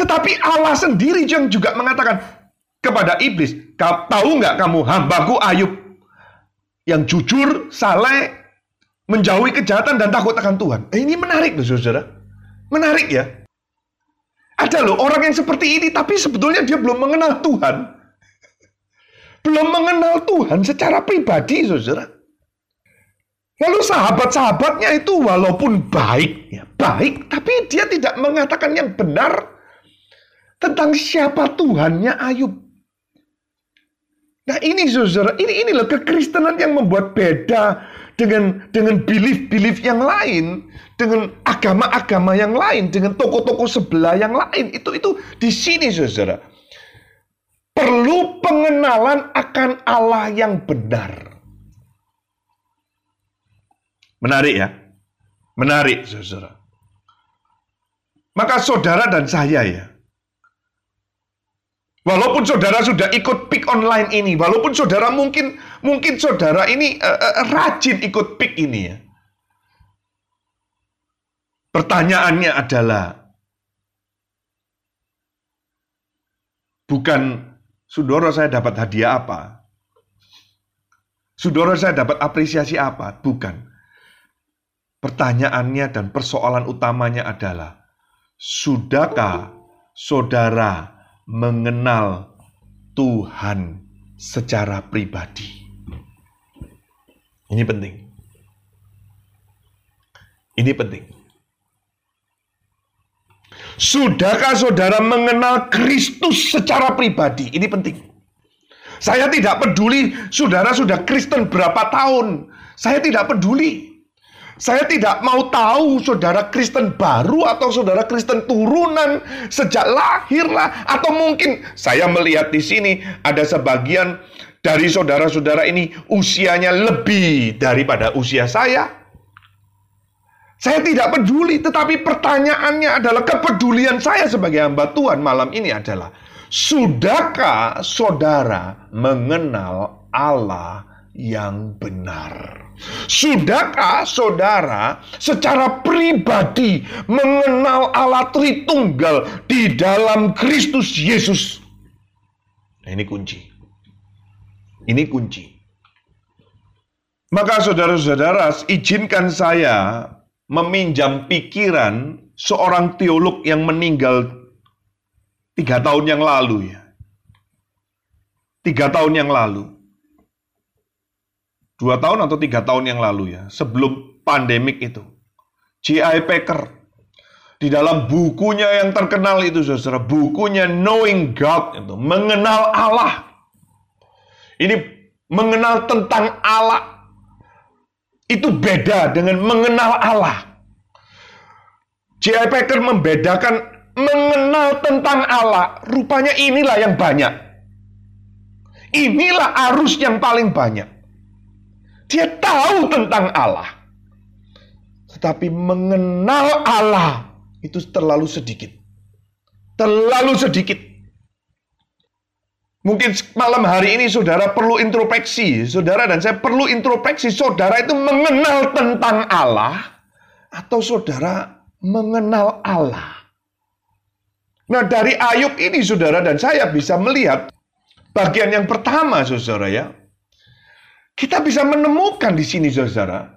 Tetapi Allah sendiri yang juga mengatakan kepada iblis, tahu nggak kamu hambaku Ayub yang jujur, saleh, menjauhi kejahatan dan takut akan Tuhan. Eh, ini menarik loh saudara. Menarik ya. Ada loh orang yang seperti ini tapi sebetulnya dia belum mengenal Tuhan. Belum mengenal Tuhan secara pribadi saudara. Lalu sahabat-sahabatnya itu walaupun baik, ya baik, tapi dia tidak mengatakan yang benar tentang siapa Tuhannya Ayub. Nah ini saudara, ini inilah kekristenan yang membuat beda dengan dengan belief-belief yang lain, dengan agama-agama yang lain, dengan toko-toko sebelah yang lain. Itu itu di sini saudara. Perlu pengenalan akan Allah yang benar. Menarik ya? Menarik saudara. Maka saudara dan saya ya, Walaupun saudara sudah ikut pick online ini, walaupun saudara mungkin mungkin saudara ini uh, uh, rajin ikut pick ini ya. Pertanyaannya adalah bukan saudara saya dapat hadiah apa? Saudara saya dapat apresiasi apa? Bukan. Pertanyaannya dan persoalan utamanya adalah sudahkah saudara mengenal Tuhan secara pribadi. Ini penting. Ini penting. Sudahkah saudara mengenal Kristus secara pribadi? Ini penting. Saya tidak peduli saudara sudah Kristen berapa tahun. Saya tidak peduli. Saya tidak mau tahu saudara Kristen baru atau saudara Kristen turunan sejak lahir lah atau mungkin saya melihat di sini ada sebagian dari saudara-saudara ini usianya lebih daripada usia saya. Saya tidak peduli, tetapi pertanyaannya adalah kepedulian saya sebagai hamba Tuhan malam ini adalah sudahkah saudara mengenal Allah yang benar? Sudahkah saudara secara pribadi mengenal Allah Tritunggal di dalam Kristus Yesus? Nah, ini kunci. Ini kunci. Maka saudara-saudara, izinkan saya meminjam pikiran seorang teolog yang meninggal tiga tahun yang lalu ya. Tiga tahun yang lalu dua tahun atau tiga tahun yang lalu ya, sebelum pandemik itu. G.I. Packer di dalam bukunya yang terkenal itu saudara, bukunya Knowing God itu mengenal Allah. Ini mengenal tentang Allah itu beda dengan mengenal Allah. J.I. Packer membedakan mengenal tentang Allah, rupanya inilah yang banyak. Inilah arus yang paling banyak. Dia tahu tentang Allah. Tetapi mengenal Allah itu terlalu sedikit. Terlalu sedikit. Mungkin malam hari ini saudara perlu introspeksi. Saudara dan saya perlu introspeksi. Saudara itu mengenal tentang Allah. Atau saudara mengenal Allah. Nah, dari Ayub ini saudara dan saya bisa melihat bagian yang pertama saudara ya. Kita bisa menemukan di sini saudara.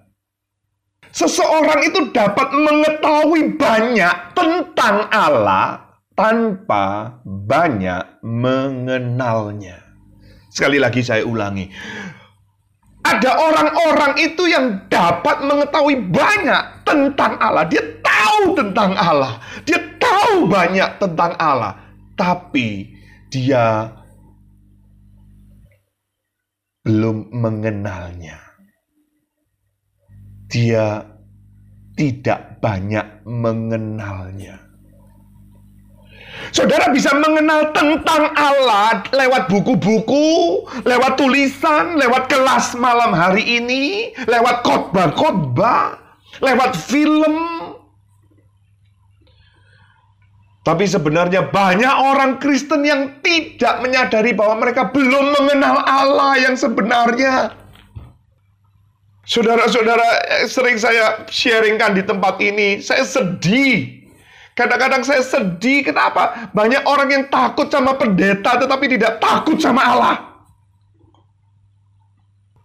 Seseorang itu dapat mengetahui banyak tentang Allah tanpa banyak mengenalnya. Sekali lagi saya ulangi. Ada orang-orang itu yang dapat mengetahui banyak tentang Allah. Dia tahu tentang Allah. Dia tahu banyak tentang Allah. Tapi dia belum mengenalnya. Dia tidak banyak mengenalnya. Saudara bisa mengenal tentang Allah lewat buku-buku, lewat tulisan, lewat kelas malam hari ini, lewat khotbah-khotbah, lewat film. Tapi sebenarnya banyak orang Kristen yang tidak menyadari bahwa mereka belum mengenal Allah yang sebenarnya. Saudara-saudara, sering saya sharingkan di tempat ini, saya sedih. Kadang-kadang saya sedih, kenapa? Banyak orang yang takut sama pendeta tetapi tidak takut sama Allah.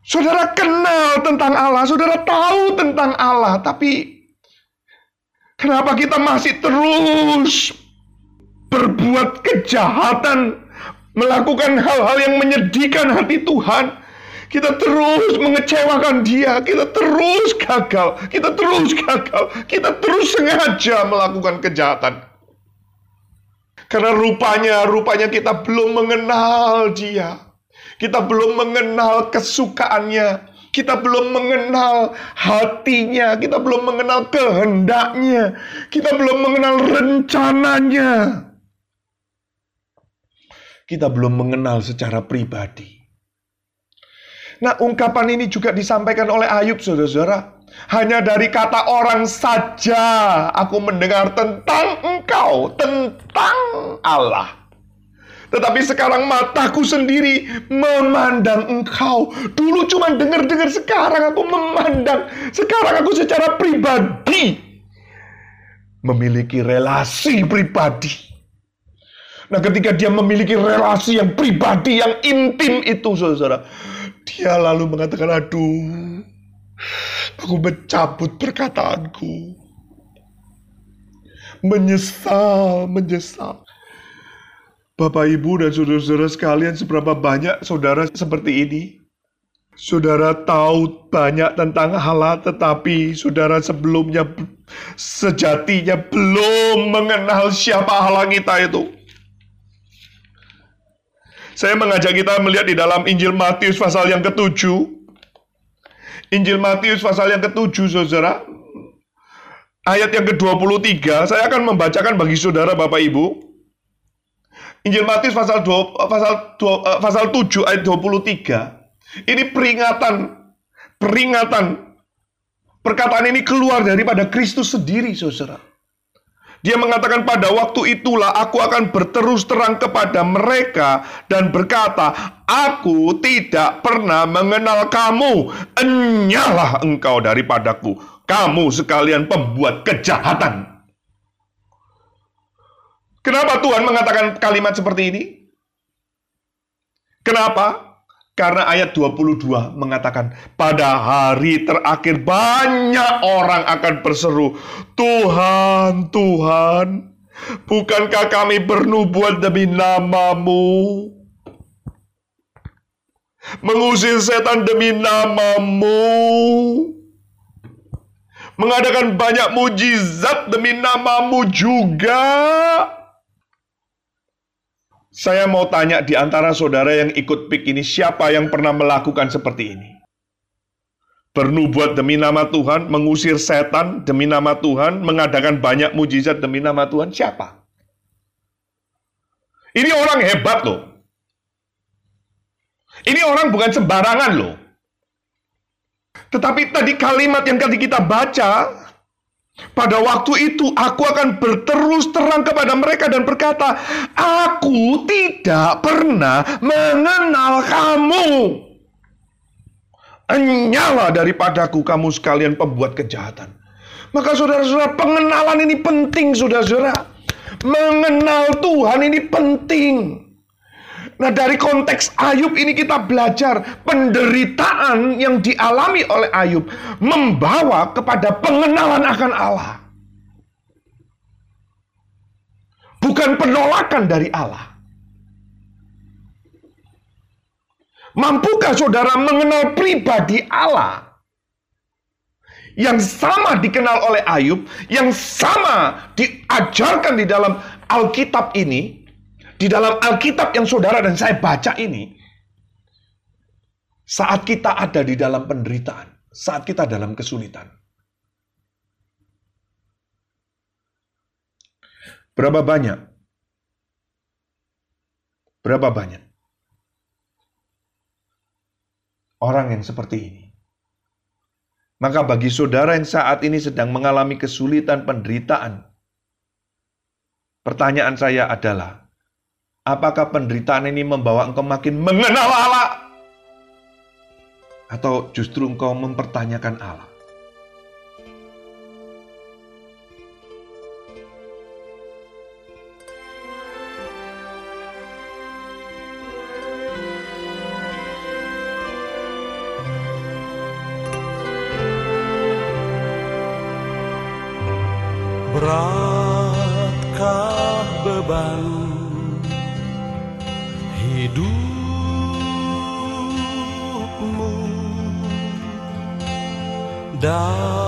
Saudara kenal tentang Allah, saudara tahu tentang Allah, tapi kenapa kita masih terus berbuat kejahatan, melakukan hal-hal yang menyedihkan hati Tuhan. Kita terus mengecewakan dia, kita terus gagal, kita terus gagal, kita terus sengaja melakukan kejahatan. Karena rupanya, rupanya kita belum mengenal dia. Kita belum mengenal kesukaannya. Kita belum mengenal hatinya. Kita belum mengenal kehendaknya. Kita belum mengenal rencananya kita belum mengenal secara pribadi. Nah, ungkapan ini juga disampaikan oleh Ayub, saudara-saudara. Hanya dari kata orang saja aku mendengar tentang engkau, tentang Allah. Tetapi sekarang mataku sendiri memandang engkau. Dulu cuma dengar-dengar, sekarang aku memandang. Sekarang aku secara pribadi memiliki relasi pribadi Nah, ketika dia memiliki relasi yang pribadi, yang intim itu, saudara, dia lalu mengatakan, aduh, aku mencabut perkataanku. Menyesal, menyesal. Bapak, Ibu, dan saudara-saudara sekalian, seberapa banyak saudara seperti ini? Saudara tahu banyak tentang Allah, tetapi saudara sebelumnya sejatinya belum mengenal siapa Allah kita itu. Saya mengajak kita melihat di dalam Injil Matius pasal yang ketujuh. Injil Matius pasal yang ketujuh, saudara. Ayat yang ke-23, saya akan membacakan bagi saudara Bapak Ibu. Injil Matius pasal 2, pasal 2, pasal 7 ayat 23. Ini peringatan peringatan perkataan ini keluar daripada Kristus sendiri, Saudara. Dia mengatakan pada waktu itulah aku akan berterus terang kepada mereka dan berkata, Aku tidak pernah mengenal kamu, enyalah engkau daripadaku, kamu sekalian pembuat kejahatan. Kenapa Tuhan mengatakan kalimat seperti ini? Kenapa? Karena ayat 22 mengatakan, pada hari terakhir banyak orang akan berseru, Tuhan, Tuhan, bukankah kami bernubuat demi namamu? Mengusir setan demi namamu? Mengadakan banyak mujizat demi namamu juga? Saya mau tanya di antara saudara yang ikut PIK ini, siapa yang pernah melakukan seperti ini? Bernubuat demi nama Tuhan, mengusir setan demi nama Tuhan, mengadakan banyak mujizat demi nama Tuhan, siapa? Ini orang hebat loh. Ini orang bukan sembarangan loh. Tetapi tadi kalimat yang tadi kita baca, pada waktu itu aku akan berterus terang kepada mereka dan berkata, Aku tidak pernah mengenal kamu. Enyala daripadaku kamu sekalian pembuat kejahatan. Maka saudara-saudara, pengenalan ini penting, saudara-saudara. Mengenal Tuhan ini penting. Nah, dari konteks Ayub ini kita belajar penderitaan yang dialami oleh Ayub membawa kepada pengenalan akan Allah. Bukan penolakan dari Allah. Mampukah saudara mengenal pribadi Allah? Yang sama dikenal oleh Ayub, yang sama diajarkan di dalam Alkitab ini, di dalam Alkitab yang saudara dan saya baca ini, saat kita ada di dalam penderitaan, saat kita dalam kesulitan. Berapa banyak? Berapa banyak orang yang seperti ini? Maka bagi saudara yang saat ini sedang mengalami kesulitan penderitaan, pertanyaan saya adalah, apakah penderitaan ini membawa engkau makin mengenal Allah? Atau justru engkau mempertanyakan Allah? Beratkah beban hidupmu. Dalam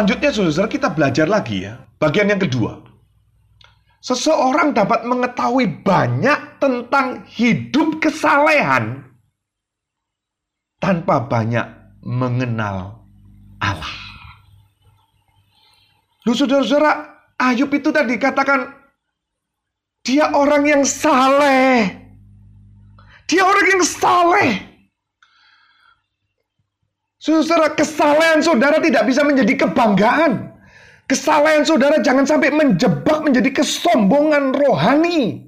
Selanjutnya saudara kita belajar lagi ya. Bagian yang kedua. Seseorang dapat mengetahui banyak tentang hidup kesalehan tanpa banyak mengenal Allah. Lu saudara-saudara, Ayub itu tadi katakan dia orang yang saleh. Dia orang yang saleh. Saudara, kesalehan saudara tidak bisa menjadi kebanggaan. Kesalehan saudara jangan sampai menjebak menjadi kesombongan rohani.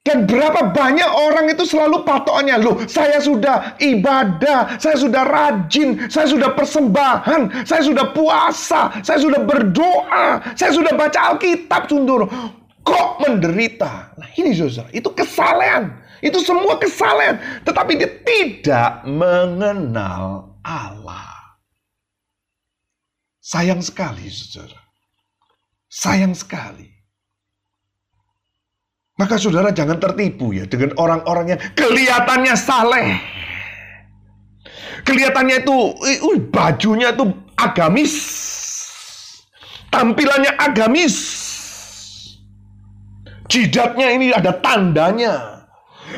Dan berapa banyak orang itu selalu patokannya, loh saya sudah ibadah, saya sudah rajin, saya sudah persembahan, saya sudah puasa, saya sudah berdoa, saya sudah baca Alkitab, sundur. Kok menderita? Nah ini saudara, itu kesalehan. Itu semua kesalehan. Tetapi dia tidak mengenal Allah. Sayang sekali saudara. Sayang sekali. Maka saudara jangan tertipu ya dengan orang-orang yang kelihatannya saleh. Kelihatannya itu uh, bajunya itu agamis. Tampilannya agamis. Jidatnya ini ada tandanya.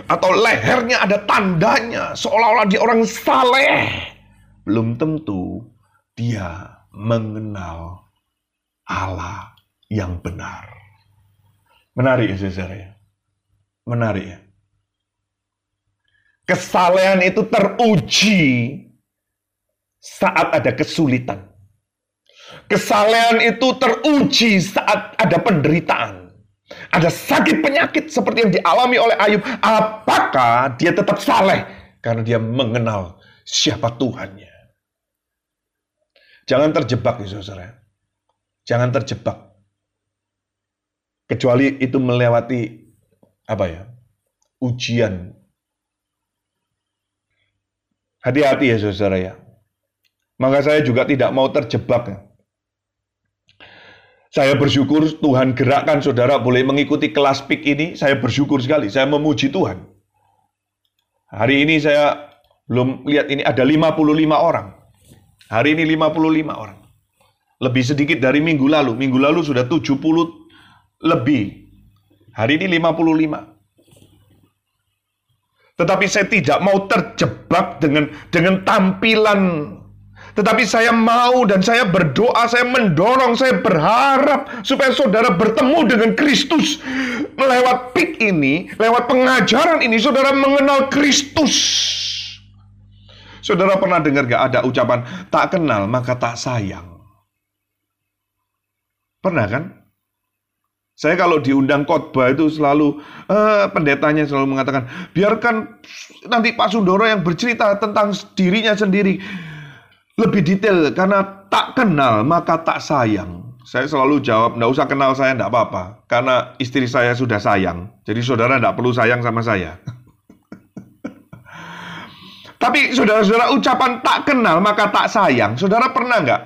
Atau lehernya ada tandanya. Seolah-olah dia orang saleh. Belum tentu dia mengenal Allah yang benar. Menarik ya saudara ya. Menarik ya. Kesalehan itu teruji saat ada kesulitan. Kesalehan itu teruji saat ada penderitaan. Ada sakit penyakit seperti yang dialami oleh Ayub. Apakah dia tetap saleh? Karena dia mengenal siapa Tuhannya. Jangan terjebak ya saudara. Jangan terjebak kecuali itu melewati apa ya ujian hati-hati ya saudara ya maka saya juga tidak mau terjebak ya. Saya bersyukur Tuhan gerakkan saudara boleh mengikuti kelas PIK ini. Saya bersyukur sekali. Saya memuji Tuhan. Hari ini saya belum lihat ini ada 55 orang. Hari ini 55 orang. Lebih sedikit dari minggu lalu. Minggu lalu sudah 70 lebih. Hari ini 55. Tetapi saya tidak mau terjebak dengan dengan tampilan. Tetapi saya mau dan saya berdoa, saya mendorong, saya berharap supaya saudara bertemu dengan Kristus. Lewat pik ini, lewat pengajaran ini, saudara mengenal Kristus. Saudara pernah dengar gak ada ucapan, tak kenal maka tak sayang? Pernah kan? Saya kalau diundang khotbah itu selalu eh, pendetanya selalu mengatakan, biarkan nanti Pak Sundoro yang bercerita tentang dirinya sendiri lebih detail karena tak kenal maka tak sayang. Saya selalu jawab, enggak usah kenal saya, enggak apa-apa. Karena istri saya sudah sayang. Jadi saudara enggak perlu sayang sama saya. Tapi saudara-saudara ucapan tak kenal maka tak sayang. Saudara pernah enggak?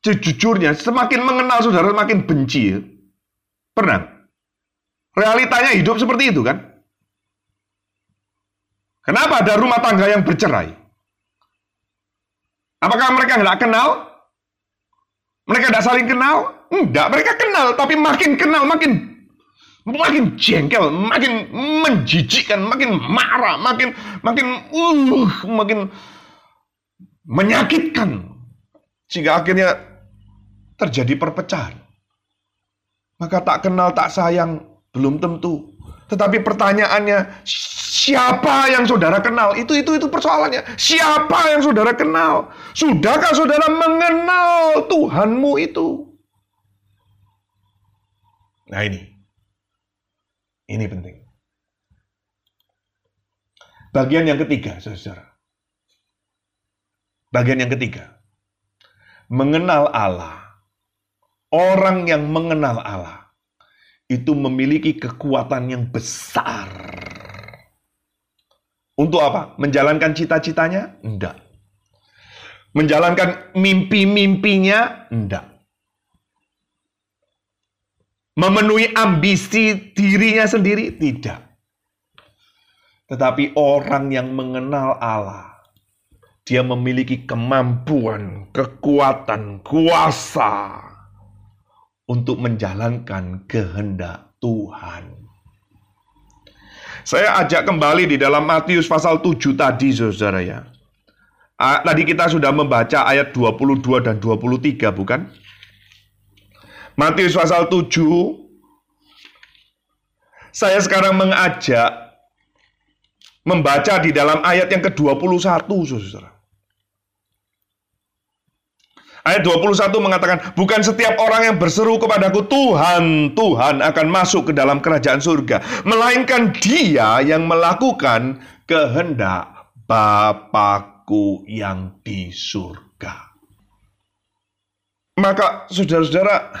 Jujurnya semakin mengenal saudara semakin benci. Pernah? Realitanya hidup seperti itu kan? Kenapa ada rumah tangga yang bercerai? Apakah mereka nggak kenal? Mereka tidak saling kenal? Enggak, mereka kenal, tapi makin kenal, makin makin jengkel, makin menjijikkan, makin marah, makin makin uh, makin menyakitkan. Sehingga akhirnya terjadi perpecahan. Maka tak kenal, tak sayang, belum tentu. Tetapi pertanyaannya, siapa yang saudara kenal? Itu itu itu persoalannya. Siapa yang saudara kenal? Sudahkah saudara mengenal Tuhanmu itu? Nah ini. Ini penting. Bagian yang ketiga, saudara. Bagian yang ketiga. Mengenal Allah Orang yang mengenal Allah itu memiliki kekuatan yang besar. Untuk apa? Menjalankan cita-citanya? Enggak. Menjalankan mimpi-mimpinya? Enggak. Memenuhi ambisi dirinya sendiri? Tidak. Tetapi orang yang mengenal Allah, Dia memiliki kemampuan, kekuatan, kuasa untuk menjalankan kehendak Tuhan. Saya ajak kembali di dalam Matius pasal 7 tadi, saudara ya. Tadi kita sudah membaca ayat 22 dan 23, bukan? Matius pasal 7. Saya sekarang mengajak membaca di dalam ayat yang ke-21, saudara. Ayat 21 mengatakan, bukan setiap orang yang berseru kepadaku, Tuhan, Tuhan akan masuk ke dalam kerajaan surga. Melainkan dia yang melakukan kehendak Bapakku yang di surga. Maka saudara-saudara,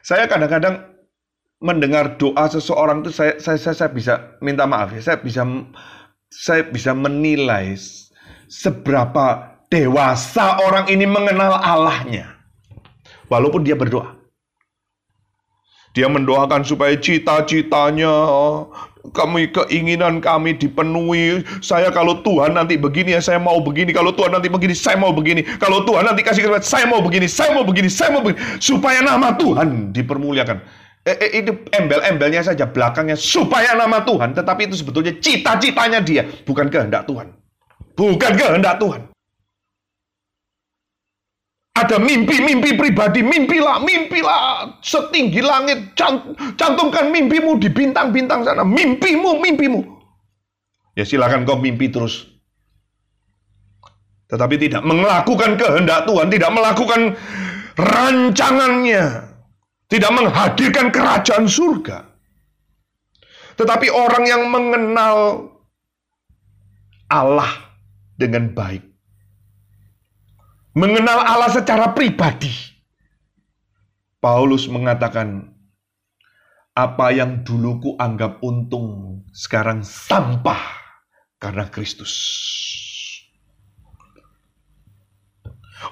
saya kadang-kadang mendengar doa seseorang itu saya, saya, saya, saya bisa minta maaf ya, saya bisa saya bisa menilai seberapa dewasa orang ini mengenal Allahnya. Walaupun dia berdoa. Dia mendoakan supaya cita-citanya, kami keinginan kami dipenuhi. Saya kalau Tuhan nanti begini ya saya mau begini. Kalau Tuhan nanti begini saya mau begini. Kalau Tuhan nanti kasih kesempatan saya mau begini, saya mau begini, saya mau begini. Supaya nama Tuhan dipermuliakan. Eh, eh, itu embel-embelnya saja belakangnya supaya nama Tuhan. Tetapi itu sebetulnya cita-citanya dia. Bukan kehendak Tuhan. Bukan kehendak Tuhan. Ada mimpi-mimpi pribadi, mimpilah, mimpilah setinggi langit. Can- Cantumkan mimpimu di bintang-bintang sana. Mimpimu, mimpimu. Ya silakan kau mimpi terus. Tetapi tidak melakukan kehendak Tuhan, tidak melakukan rancangannya. Tidak menghadirkan kerajaan surga. Tetapi orang yang mengenal Allah dengan baik mengenal Allah secara pribadi. Paulus mengatakan, apa yang dulu ku anggap untung, sekarang sampah karena Kristus.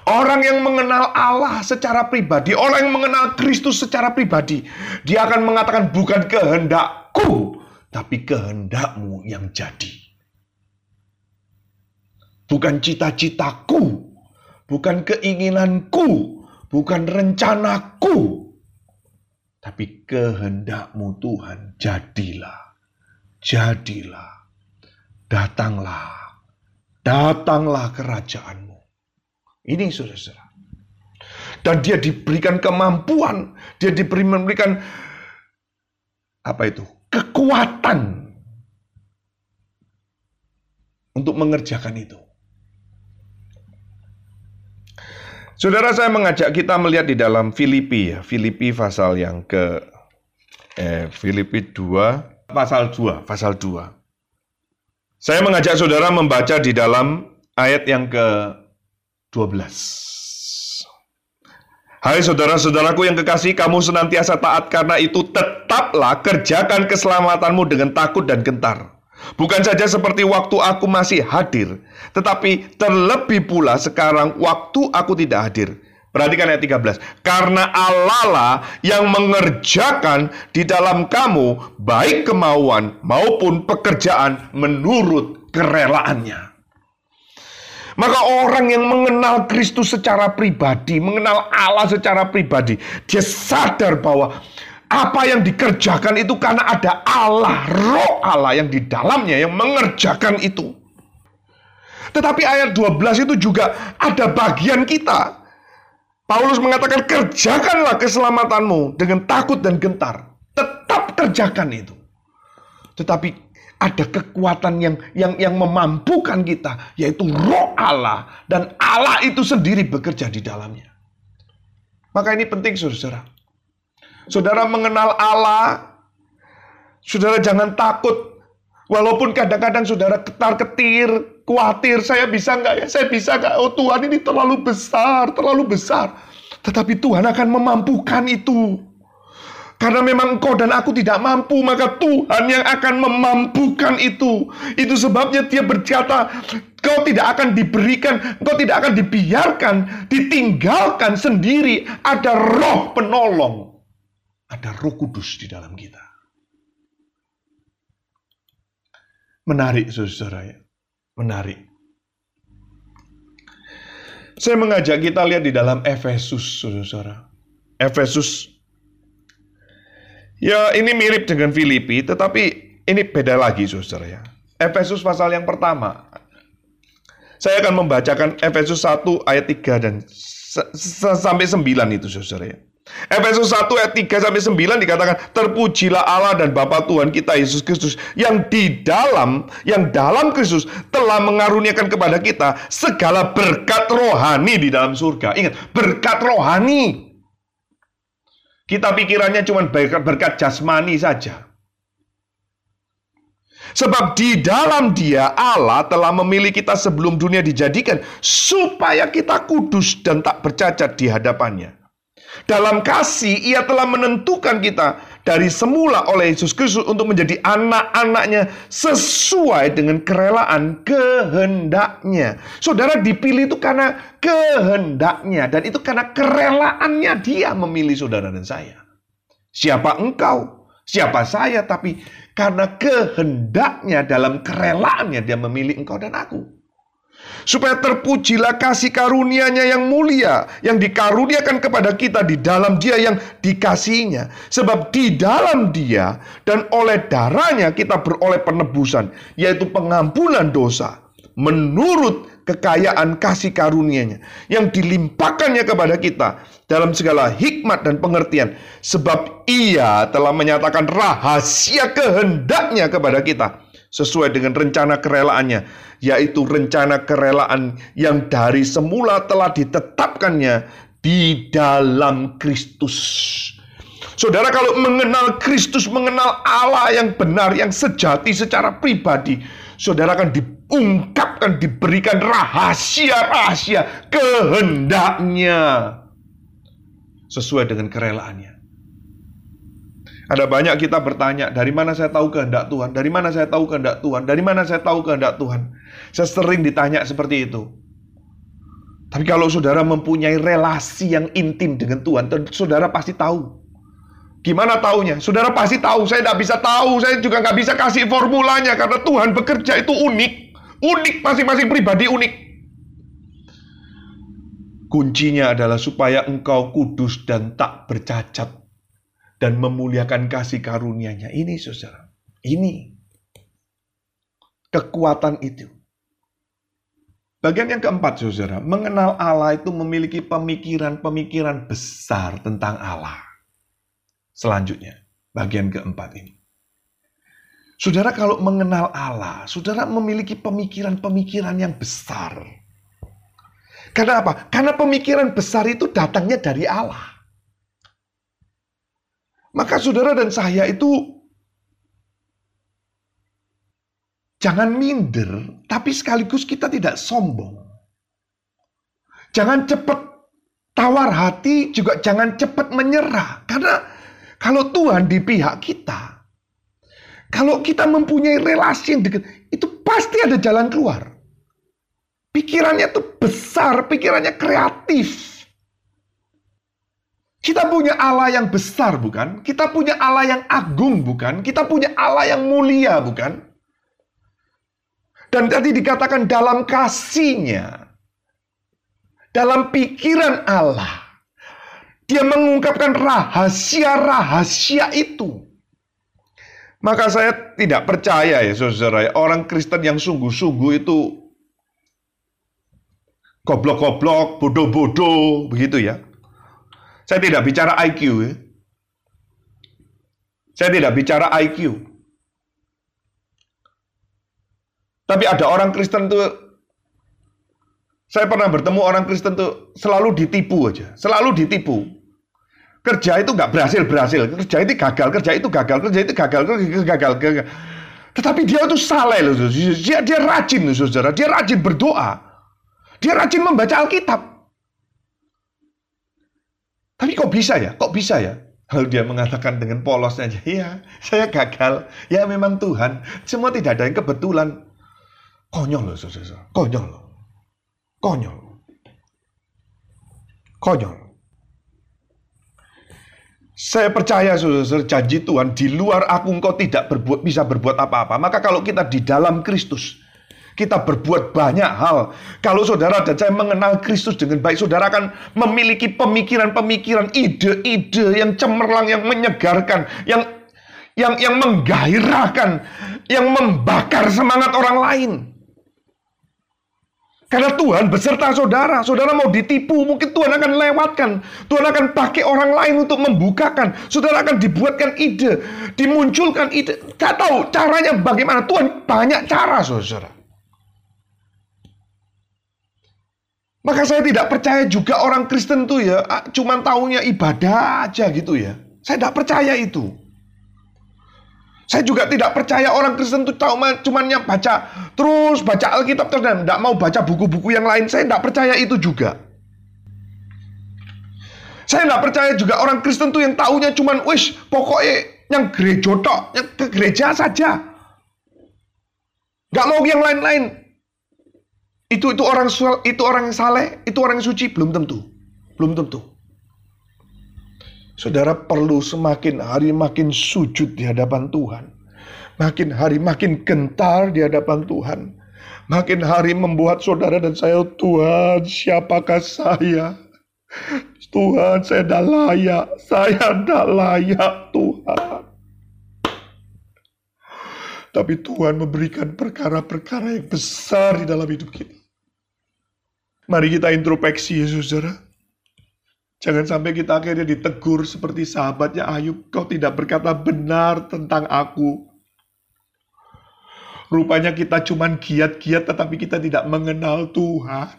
Orang yang mengenal Allah secara pribadi, orang yang mengenal Kristus secara pribadi, dia akan mengatakan bukan kehendakku, tapi kehendakmu yang jadi. Bukan cita-citaku, bukan keinginanku, bukan rencanaku, tapi kehendakmu Tuhan, jadilah, jadilah, datanglah, datanglah kerajaanmu. Ini saudara-saudara. Dan dia diberikan kemampuan, dia diberikan apa itu? Kekuatan untuk mengerjakan itu. Saudara saya mengajak kita melihat di dalam Filipi ya, Filipi pasal yang ke eh Filipi 2 pasal 2, pasal 2. Saya mengajak saudara membaca di dalam ayat yang ke 12. Hai saudara-saudaraku yang kekasih, kamu senantiasa taat karena itu tetaplah kerjakan keselamatanmu dengan takut dan gentar. Bukan saja seperti waktu aku masih hadir, tetapi terlebih pula sekarang waktu aku tidak hadir. Perhatikan ayat 13. Karena Allah lah yang mengerjakan di dalam kamu baik kemauan maupun pekerjaan menurut kerelaannya. Maka orang yang mengenal Kristus secara pribadi, mengenal Allah secara pribadi, dia sadar bahwa apa yang dikerjakan itu karena ada Allah, roh Allah yang di dalamnya yang mengerjakan itu. Tetapi ayat 12 itu juga ada bagian kita. Paulus mengatakan kerjakanlah keselamatanmu dengan takut dan gentar. Tetap kerjakan itu. Tetapi ada kekuatan yang yang yang memampukan kita yaitu roh Allah dan Allah itu sendiri bekerja di dalamnya. Maka ini penting saudara. Saudara mengenal Allah, saudara jangan takut. Walaupun kadang-kadang saudara ketar-ketir, khawatir, saya bisa nggak ya? Saya bisa nggak? Oh Tuhan ini terlalu besar, terlalu besar. Tetapi Tuhan akan memampukan itu. Karena memang engkau dan aku tidak mampu, maka Tuhan yang akan memampukan itu. Itu sebabnya dia berkata, kau tidak akan diberikan, kau tidak akan dibiarkan, ditinggalkan sendiri. Ada roh penolong. Ada roh kudus di dalam kita. Menarik, saudara ya. Menarik. Saya mengajak kita lihat di dalam Efesus, saudara. Efesus. Ya, ini mirip dengan Filipi, tetapi ini beda lagi, saudara ya. Efesus pasal yang pertama. Saya akan membacakan Efesus 1 ayat 3 dan sampai 9 itu, saudara ya. Efesus 1 ayat 3 sampai 9 dikatakan terpujilah Allah dan Bapa Tuhan kita Yesus Kristus yang di dalam yang dalam Kristus telah mengaruniakan kepada kita segala berkat rohani di dalam surga. Ingat, berkat rohani. Kita pikirannya cuma berkat, berkat jasmani saja. Sebab di dalam dia Allah telah memilih kita sebelum dunia dijadikan supaya kita kudus dan tak bercacat di hadapannya. Dalam kasih ia telah menentukan kita dari semula oleh Yesus Kristus untuk menjadi anak-anaknya sesuai dengan kerelaan kehendaknya. Saudara dipilih itu karena kehendaknya dan itu karena kerelaannya dia memilih saudara dan saya. Siapa engkau? Siapa saya? Tapi karena kehendaknya dalam kerelaannya dia memilih engkau dan aku supaya terpujilah kasih karunia-Nya yang mulia yang dikaruniakan kepada kita di dalam Dia yang dikasihinya. Sebab di dalam Dia dan oleh darahnya kita beroleh penebusan, yaitu pengampunan dosa menurut kekayaan kasih karunia-Nya yang dilimpahkannya kepada kita dalam segala hikmat dan pengertian sebab ia telah menyatakan rahasia kehendaknya kepada kita sesuai dengan rencana kerelaannya, yaitu rencana kerelaan yang dari semula telah ditetapkannya di dalam Kristus. Saudara kalau mengenal Kristus, mengenal Allah yang benar, yang sejati secara pribadi, saudara akan diungkapkan, diberikan rahasia-rahasia kehendaknya sesuai dengan kerelaannya. Ada banyak kita bertanya, dari mana saya tahu kehendak Tuhan? Dari mana saya tahu kehendak Tuhan? Dari mana saya tahu kehendak Tuhan? Saya sering ditanya seperti itu. Tapi kalau saudara mempunyai relasi yang intim dengan Tuhan, saudara pasti tahu. Gimana taunya? Saudara pasti tahu. Saya tidak bisa tahu. Saya juga nggak bisa kasih formulanya karena Tuhan bekerja itu unik. Unik masing-masing pribadi unik. Kuncinya adalah supaya engkau kudus dan tak bercacat dan memuliakan kasih karunia-Nya. Ini saudara, ini kekuatan itu. Bagian yang keempat, saudara, mengenal Allah itu memiliki pemikiran-pemikiran besar tentang Allah. Selanjutnya, bagian keempat ini. Saudara kalau mengenal Allah, saudara memiliki pemikiran-pemikiran yang besar. Karena apa? Karena pemikiran besar itu datangnya dari Allah. Maka saudara dan saya itu jangan minder, tapi sekaligus kita tidak sombong. Jangan cepat tawar hati, juga jangan cepat menyerah. Karena kalau Tuhan di pihak kita, kalau kita mempunyai relasi yang dekat, itu pasti ada jalan keluar. Pikirannya tuh besar, pikirannya kreatif. Kita punya Allah yang besar, bukan? Kita punya Allah yang agung, bukan? Kita punya Allah yang mulia, bukan? Dan tadi dikatakan dalam kasihnya, dalam pikiran Allah, dia mengungkapkan rahasia-rahasia itu. Maka saya tidak percaya ya saudara, orang Kristen yang sungguh-sungguh itu goblok-goblok, bodoh-bodoh, begitu ya. Saya tidak bicara IQ. Ya. Saya tidak bicara IQ. Tapi ada orang Kristen tuh saya pernah bertemu orang Kristen tuh selalu ditipu aja, selalu ditipu. Kerja itu nggak berhasil berhasil, kerja itu gagal, kerja itu gagal, kerja itu gagal, kerja gagal, gagal. Tetapi dia itu salah loh, dia, dia rajin loh, saudara, dia rajin berdoa, dia rajin membaca Alkitab. Tapi kok bisa ya? Kok bisa ya? Lalu dia mengatakan dengan polos saja, ya saya gagal. Ya memang Tuhan. Semua tidak ada yang kebetulan. Konyol loh, saudara. Konyol loh. Konyol. Konyol. Saya percaya saudara, janji Tuhan di luar aku engkau tidak berbuat bisa berbuat apa-apa. Maka kalau kita di dalam Kristus, kita berbuat banyak hal. Kalau saudara dan saya mengenal Kristus dengan baik, saudara akan memiliki pemikiran-pemikiran, ide-ide yang cemerlang, yang menyegarkan, yang yang yang menggairahkan, yang membakar semangat orang lain. Karena Tuhan beserta saudara. Saudara mau ditipu, mungkin Tuhan akan lewatkan. Tuhan akan pakai orang lain untuk membukakan. Saudara akan dibuatkan ide, dimunculkan ide. Gak tahu caranya bagaimana. Tuhan banyak cara, saudara. Maka saya tidak percaya juga orang Kristen tuh ya, cuman taunya ibadah aja gitu ya. Saya tidak percaya itu. Saya juga tidak percaya orang Kristen itu tahu cumannya baca terus baca Alkitab terus dan tidak mau baca buku-buku yang lain. Saya tidak percaya itu juga. Saya tidak percaya juga orang Kristen tuh yang taunya cuman wis pokoknya yang gereja tok, yang ke gereja saja. Gak mau yang lain-lain. Itu itu orang itu orang yang saleh, itu orang yang suci belum tentu. Belum tentu. Saudara perlu semakin hari makin sujud di hadapan Tuhan. Makin hari makin gentar di hadapan Tuhan. Makin hari membuat saudara dan saya, Tuhan siapakah saya? Tuhan saya tidak layak, saya tidak layak Tuhan. Tapi Tuhan memberikan perkara-perkara yang besar di dalam hidup kita. Mari kita introspeksi ya saudara. Jangan sampai kita akhirnya ditegur seperti sahabatnya Ayub. Kau tidak berkata benar tentang aku. Rupanya kita cuman giat-giat tetapi kita tidak mengenal Tuhan.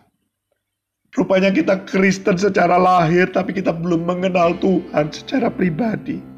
Rupanya kita Kristen secara lahir tapi kita belum mengenal Tuhan secara pribadi.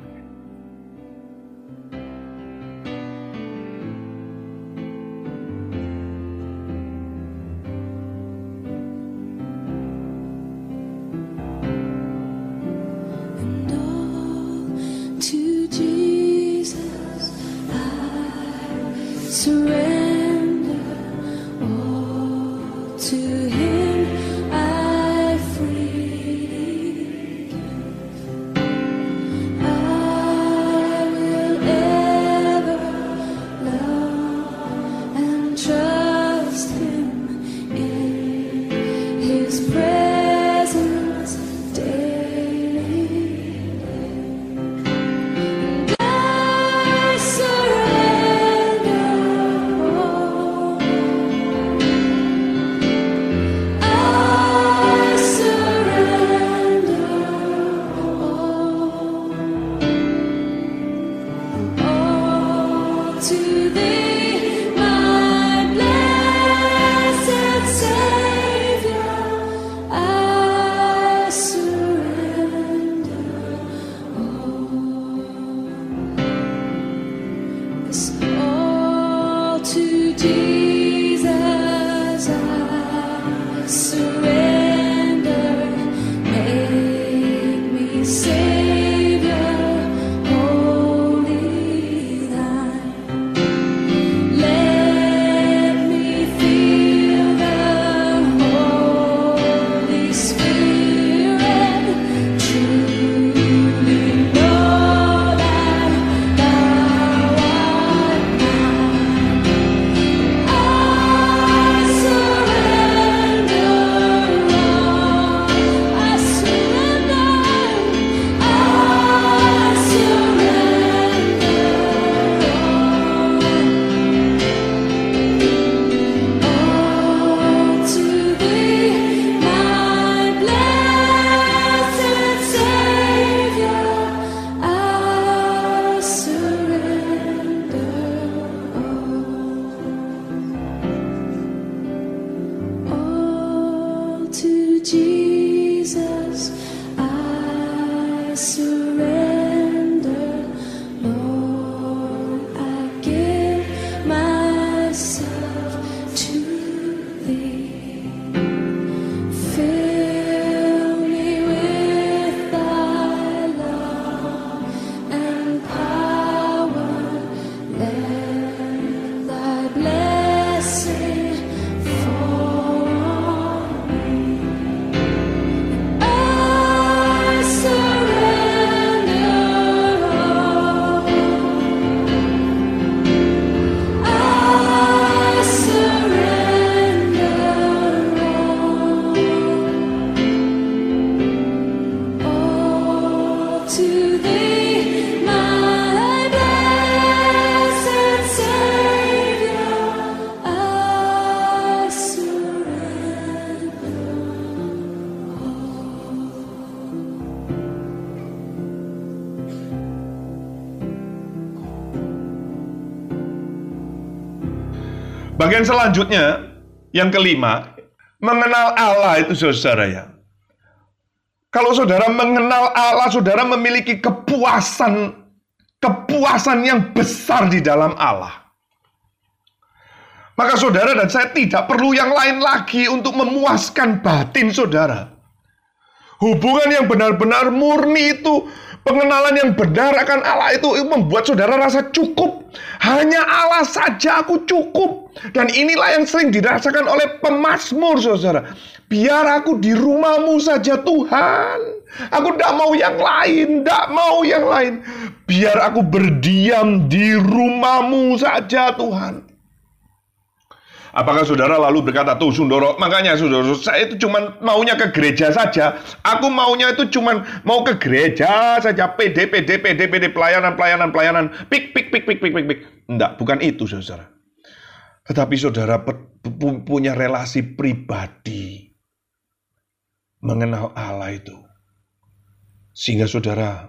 Bagian selanjutnya, yang kelima, mengenal Allah itu saudara ya. Kalau saudara mengenal Allah, saudara memiliki kepuasan, kepuasan yang besar di dalam Allah. Maka saudara dan saya tidak perlu yang lain lagi untuk memuaskan batin saudara. Hubungan yang benar-benar murni itu pengenalan yang benar akan Allah itu membuat saudara rasa cukup. Hanya Allah saja aku cukup. Dan inilah yang sering dirasakan oleh pemazmur saudara. Biar aku di rumahmu saja Tuhan. Aku tidak mau yang lain, tidak mau yang lain. Biar aku berdiam di rumahmu saja Tuhan. Apakah saudara lalu berkata, tuh Sundoro, makanya saudara, saya itu cuma maunya ke gereja saja. Aku maunya itu cuma mau ke gereja saja. PD, PD, PD, PD, pelayanan, pelayanan, pelayanan. Pik, pik, pik, pik, pik, pik, pik. Enggak, bukan itu saudara. Tetapi saudara punya relasi pribadi mengenal Allah itu. Sehingga saudara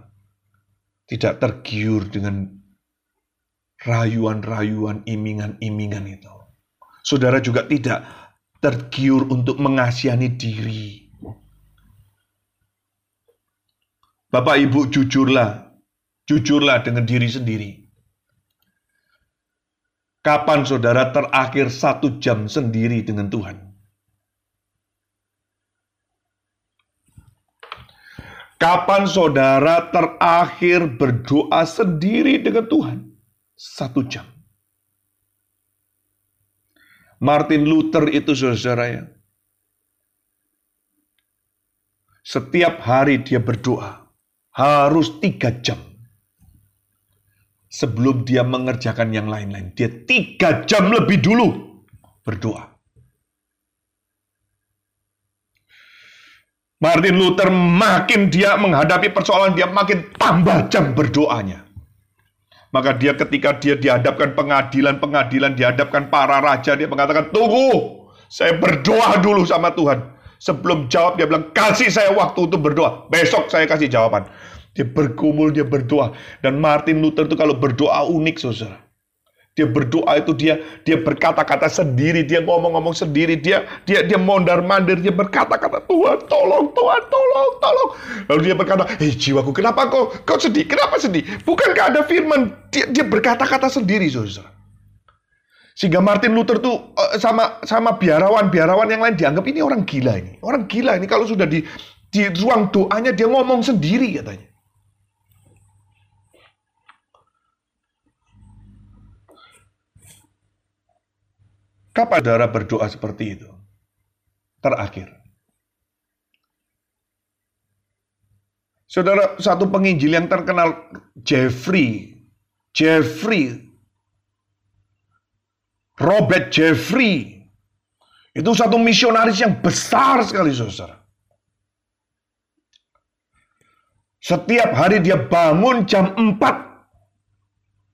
tidak tergiur dengan rayuan-rayuan, imingan-imingan itu saudara juga tidak tergiur untuk mengasihani diri. Bapak Ibu jujurlah, jujurlah dengan diri sendiri. Kapan saudara terakhir satu jam sendiri dengan Tuhan? Kapan saudara terakhir berdoa sendiri dengan Tuhan? Satu jam. Martin Luther itu saudara ya. Setiap hari dia berdoa. Harus tiga jam. Sebelum dia mengerjakan yang lain-lain. Dia tiga jam lebih dulu berdoa. Martin Luther makin dia menghadapi persoalan, dia makin tambah jam berdoanya. Maka dia ketika dia dihadapkan pengadilan-pengadilan, dihadapkan para raja, dia mengatakan, tunggu, saya berdoa dulu sama Tuhan. Sebelum jawab, dia bilang, kasih saya waktu untuk berdoa. Besok saya kasih jawaban. Dia bergumul, dia berdoa. Dan Martin Luther itu kalau berdoa unik, saudara. Dia berdoa itu dia dia berkata-kata sendiri, dia ngomong-ngomong sendiri, dia dia dia mondar-mandir, dia berkata-kata Tuhan tolong, Tuhan tolong, tolong. Lalu dia berkata, "Eh jiwaku, kenapa kau kau sedih? Kenapa sedih? Bukankah ada firman?" Dia dia berkata-kata sendiri, Saudara. Sehingga Martin Luther tuh eh, sama sama biarawan-biarawan yang lain dianggap ini orang gila ini. Orang gila ini kalau sudah di di ruang doanya dia ngomong sendiri katanya. Kapan saudara berdoa seperti itu? Terakhir. Saudara, satu penginjil yang terkenal, Jeffrey. Jeffrey. Robert Jeffrey. Itu satu misionaris yang besar sekali, saudara. Setiap hari dia bangun jam 4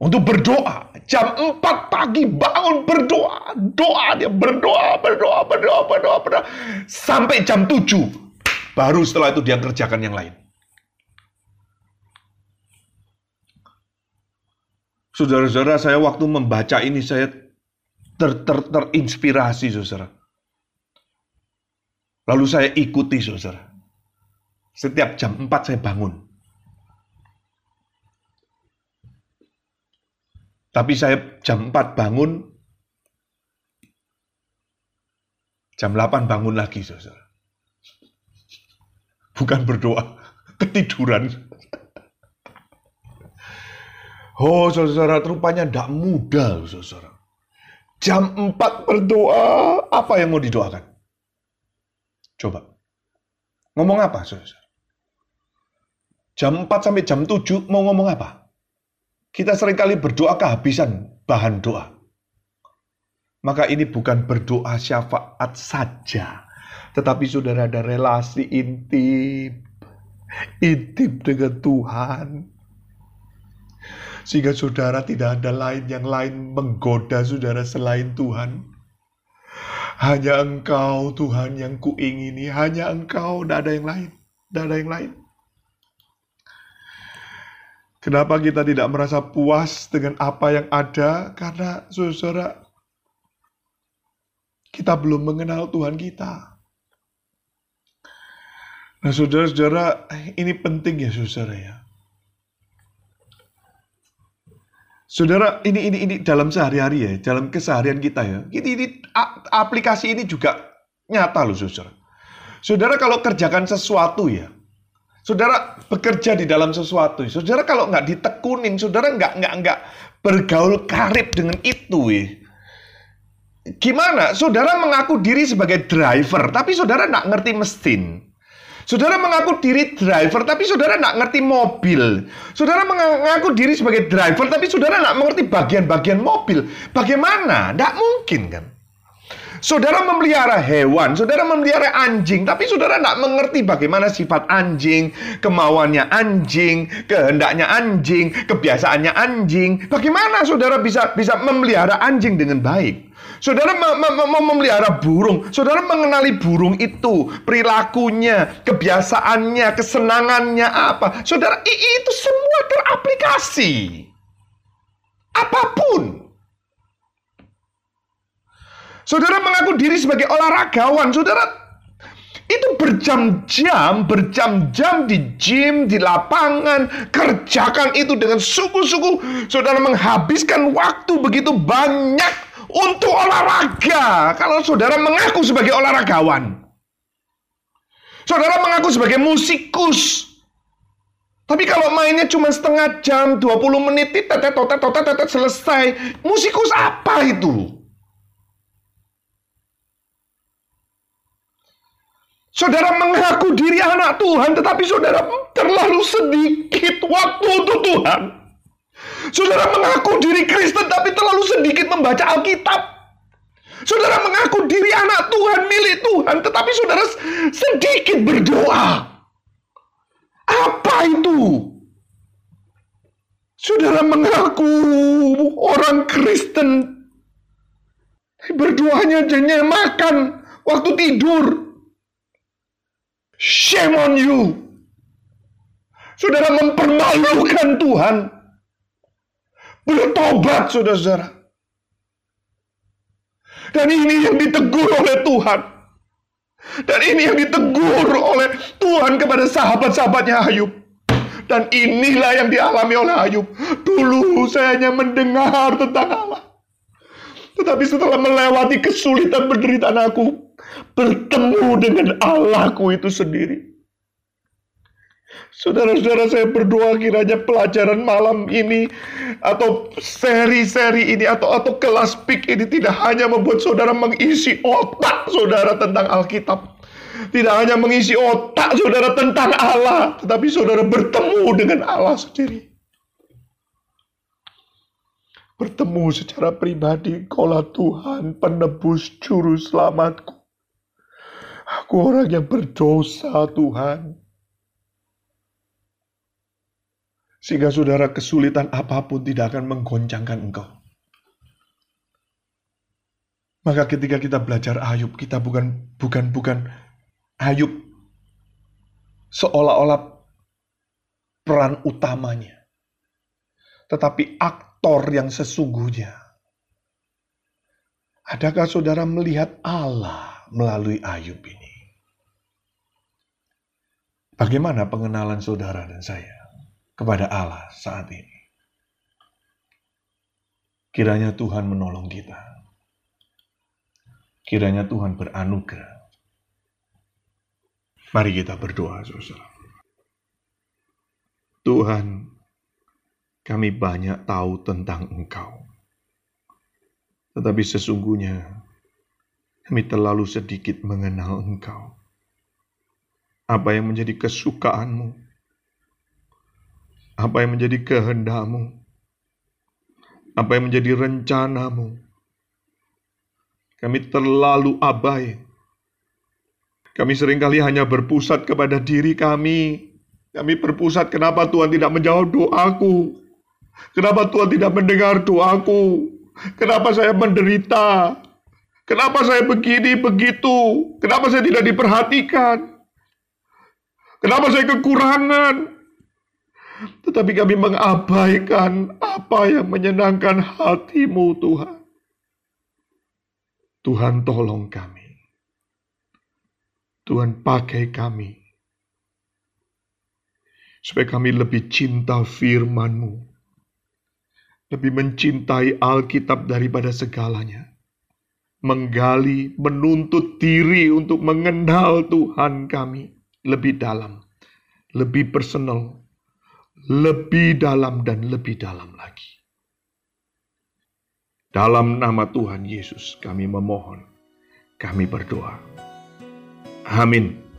untuk berdoa. Jam 4 pagi bangun berdoa. Doa dia berdoa, berdoa, berdoa, berdoa, berdoa. Sampai jam 7. Baru setelah itu dia kerjakan yang lain. Saudara-saudara, saya waktu membaca ini saya ter, ter, terinspirasi, saudara. Lalu saya ikuti, saudara. Setiap jam 4 saya bangun. Tapi saya jam 4 bangun, jam 8 bangun lagi, saudara. Bukan berdoa, ketiduran. Oh, saudara, rupanya tidak mudah, saudara. Jam 4 berdoa, apa yang mau didoakan? Coba. Ngomong apa, saudara? Jam 4 sampai jam 7 mau ngomong apa? Kita sering kali berdoa kehabisan bahan doa. Maka ini bukan berdoa syafaat saja. Tetapi saudara ada relasi intim. Intim dengan Tuhan. Sehingga saudara tidak ada lain yang lain menggoda saudara selain Tuhan. Hanya engkau Tuhan yang kuingini. Hanya engkau, tidak ada yang lain. Tidak ada yang lain. Kenapa kita tidak merasa puas dengan apa yang ada? Karena saudara, Kita belum mengenal Tuhan kita. Nah, saudara-saudara, ini penting ya, saudara ya. Saudara, ini ini ini dalam sehari-hari ya, dalam keseharian kita ya. Ini, ini aplikasi ini juga nyata loh, saudara. Saudara kalau kerjakan sesuatu ya, saudara bekerja di dalam sesuatu, saudara kalau nggak ditekunin, saudara nggak nggak nggak bergaul karib dengan itu ya. Gimana? Saudara mengaku diri sebagai driver, tapi saudara nggak ngerti mesin. Saudara mengaku diri driver, tapi saudara nggak ngerti mobil. Saudara mengaku diri sebagai driver, tapi saudara nggak mengerti bagian-bagian mobil. Bagaimana? Nggak mungkin kan? Saudara memelihara hewan, saudara memelihara anjing, tapi saudara nggak mengerti bagaimana sifat anjing, kemauannya anjing, kehendaknya anjing, kebiasaannya anjing. Bagaimana saudara bisa bisa memelihara anjing dengan baik? Saudara me- me- me- memelihara burung, saudara mengenali burung itu, perilakunya, kebiasaannya, kesenangannya apa. Saudara, itu semua teraplikasi. Apa pun. Saudara mengaku diri sebagai olahragawan, saudara itu berjam-jam, berjam-jam di gym, di lapangan, kerjakan itu dengan sungguh-sungguh. Saudara menghabiskan waktu begitu banyak untuk olahraga. Kalau saudara mengaku sebagai olahragawan, saudara mengaku sebagai musikus. Tapi kalau mainnya cuma setengah jam, 20 menit, tetet, tetet, tetet, tetet, selesai. Musikus apa itu? Saudara mengaku diri anak Tuhan, tetapi saudara terlalu sedikit waktu untuk Tuhan. Saudara mengaku diri Kristen, tapi terlalu sedikit membaca Alkitab. Saudara mengaku diri anak Tuhan, milik Tuhan, tetapi saudara sedikit berdoa. Apa itu? Saudara mengaku orang Kristen, berdoanya hanya makan waktu tidur. Shame on you. Saudara mempermalukan Tuhan. Bertobat, saudara-saudara. Dan ini yang ditegur oleh Tuhan. Dan ini yang ditegur oleh Tuhan kepada sahabat-sahabatnya Ayub. Dan inilah yang dialami oleh Ayub. Dulu saya hanya mendengar tentang Allah. Tetapi setelah melewati kesulitan penderitaan aku, bertemu dengan Allahku itu sendiri. Saudara-saudara saya berdoa kiranya pelajaran malam ini atau seri-seri ini atau atau kelas pik ini tidak hanya membuat saudara mengisi otak saudara tentang Alkitab. Tidak hanya mengisi otak saudara tentang Allah, tetapi saudara bertemu dengan Allah sendiri. Bertemu secara pribadi, kaulah Tuhan penebus juru selamatku. Aku orang yang berdosa Tuhan. Sehingga saudara kesulitan apa pun tidak akan menggoncangkan engkau. Maka ketika kita belajar Ayub, kita bukan bukan bukan Ayub seolah-olah peran utamanya. Tetapi aktor yang sesungguhnya. Adakah saudara melihat Allah melalui Ayub ini? Bagaimana pengenalan saudara dan saya kepada Allah saat ini? Kiranya Tuhan menolong kita. Kiranya Tuhan beranugerah. Mari kita berdoa, saudara. Tuhan, kami banyak tahu tentang Engkau. Tetapi sesungguhnya kami terlalu sedikit mengenal Engkau. Apa yang menjadi kesukaanmu? Apa yang menjadi kehendakmu? Apa yang menjadi rencanamu? Kami terlalu abai. Kami sering kali hanya berpusat kepada diri kami. Kami berpusat kenapa Tuhan tidak menjawab doaku. Kenapa Tuhan tidak mendengar doaku? Kenapa saya menderita? Kenapa saya begini, begitu? Kenapa saya tidak diperhatikan? Kenapa saya kekurangan? Tetapi kami mengabaikan apa yang menyenangkan hatimu Tuhan. Tuhan tolong kami. Tuhan pakai kami. Supaya kami lebih cinta firman-Mu. Lebih mencintai Alkitab daripada segalanya. Menggali, menuntut diri untuk mengenal Tuhan kami lebih dalam. Lebih personal. Lebih dalam dan lebih dalam lagi. Dalam nama Tuhan Yesus kami memohon. Kami berdoa. Amin.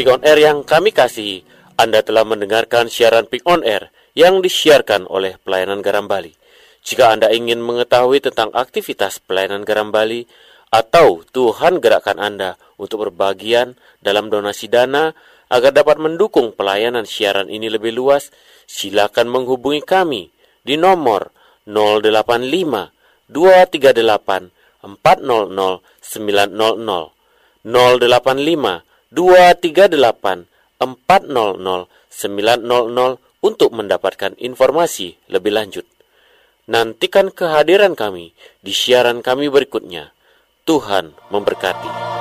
Pick on Air yang kami kasihi, Anda telah mendengarkan siaran Pick on Air yang disiarkan oleh Pelayanan Garam Bali. Jika Anda ingin mengetahui tentang aktivitas Pelayanan Garam Bali atau Tuhan gerakkan Anda untuk berbagian dalam donasi dana agar dapat mendukung pelayanan siaran ini lebih luas, silakan menghubungi kami di nomor 085 238 400 900 085 238 400 900 untuk mendapatkan informasi lebih lanjut. Nantikan kehadiran kami di siaran kami berikutnya. Tuhan memberkati.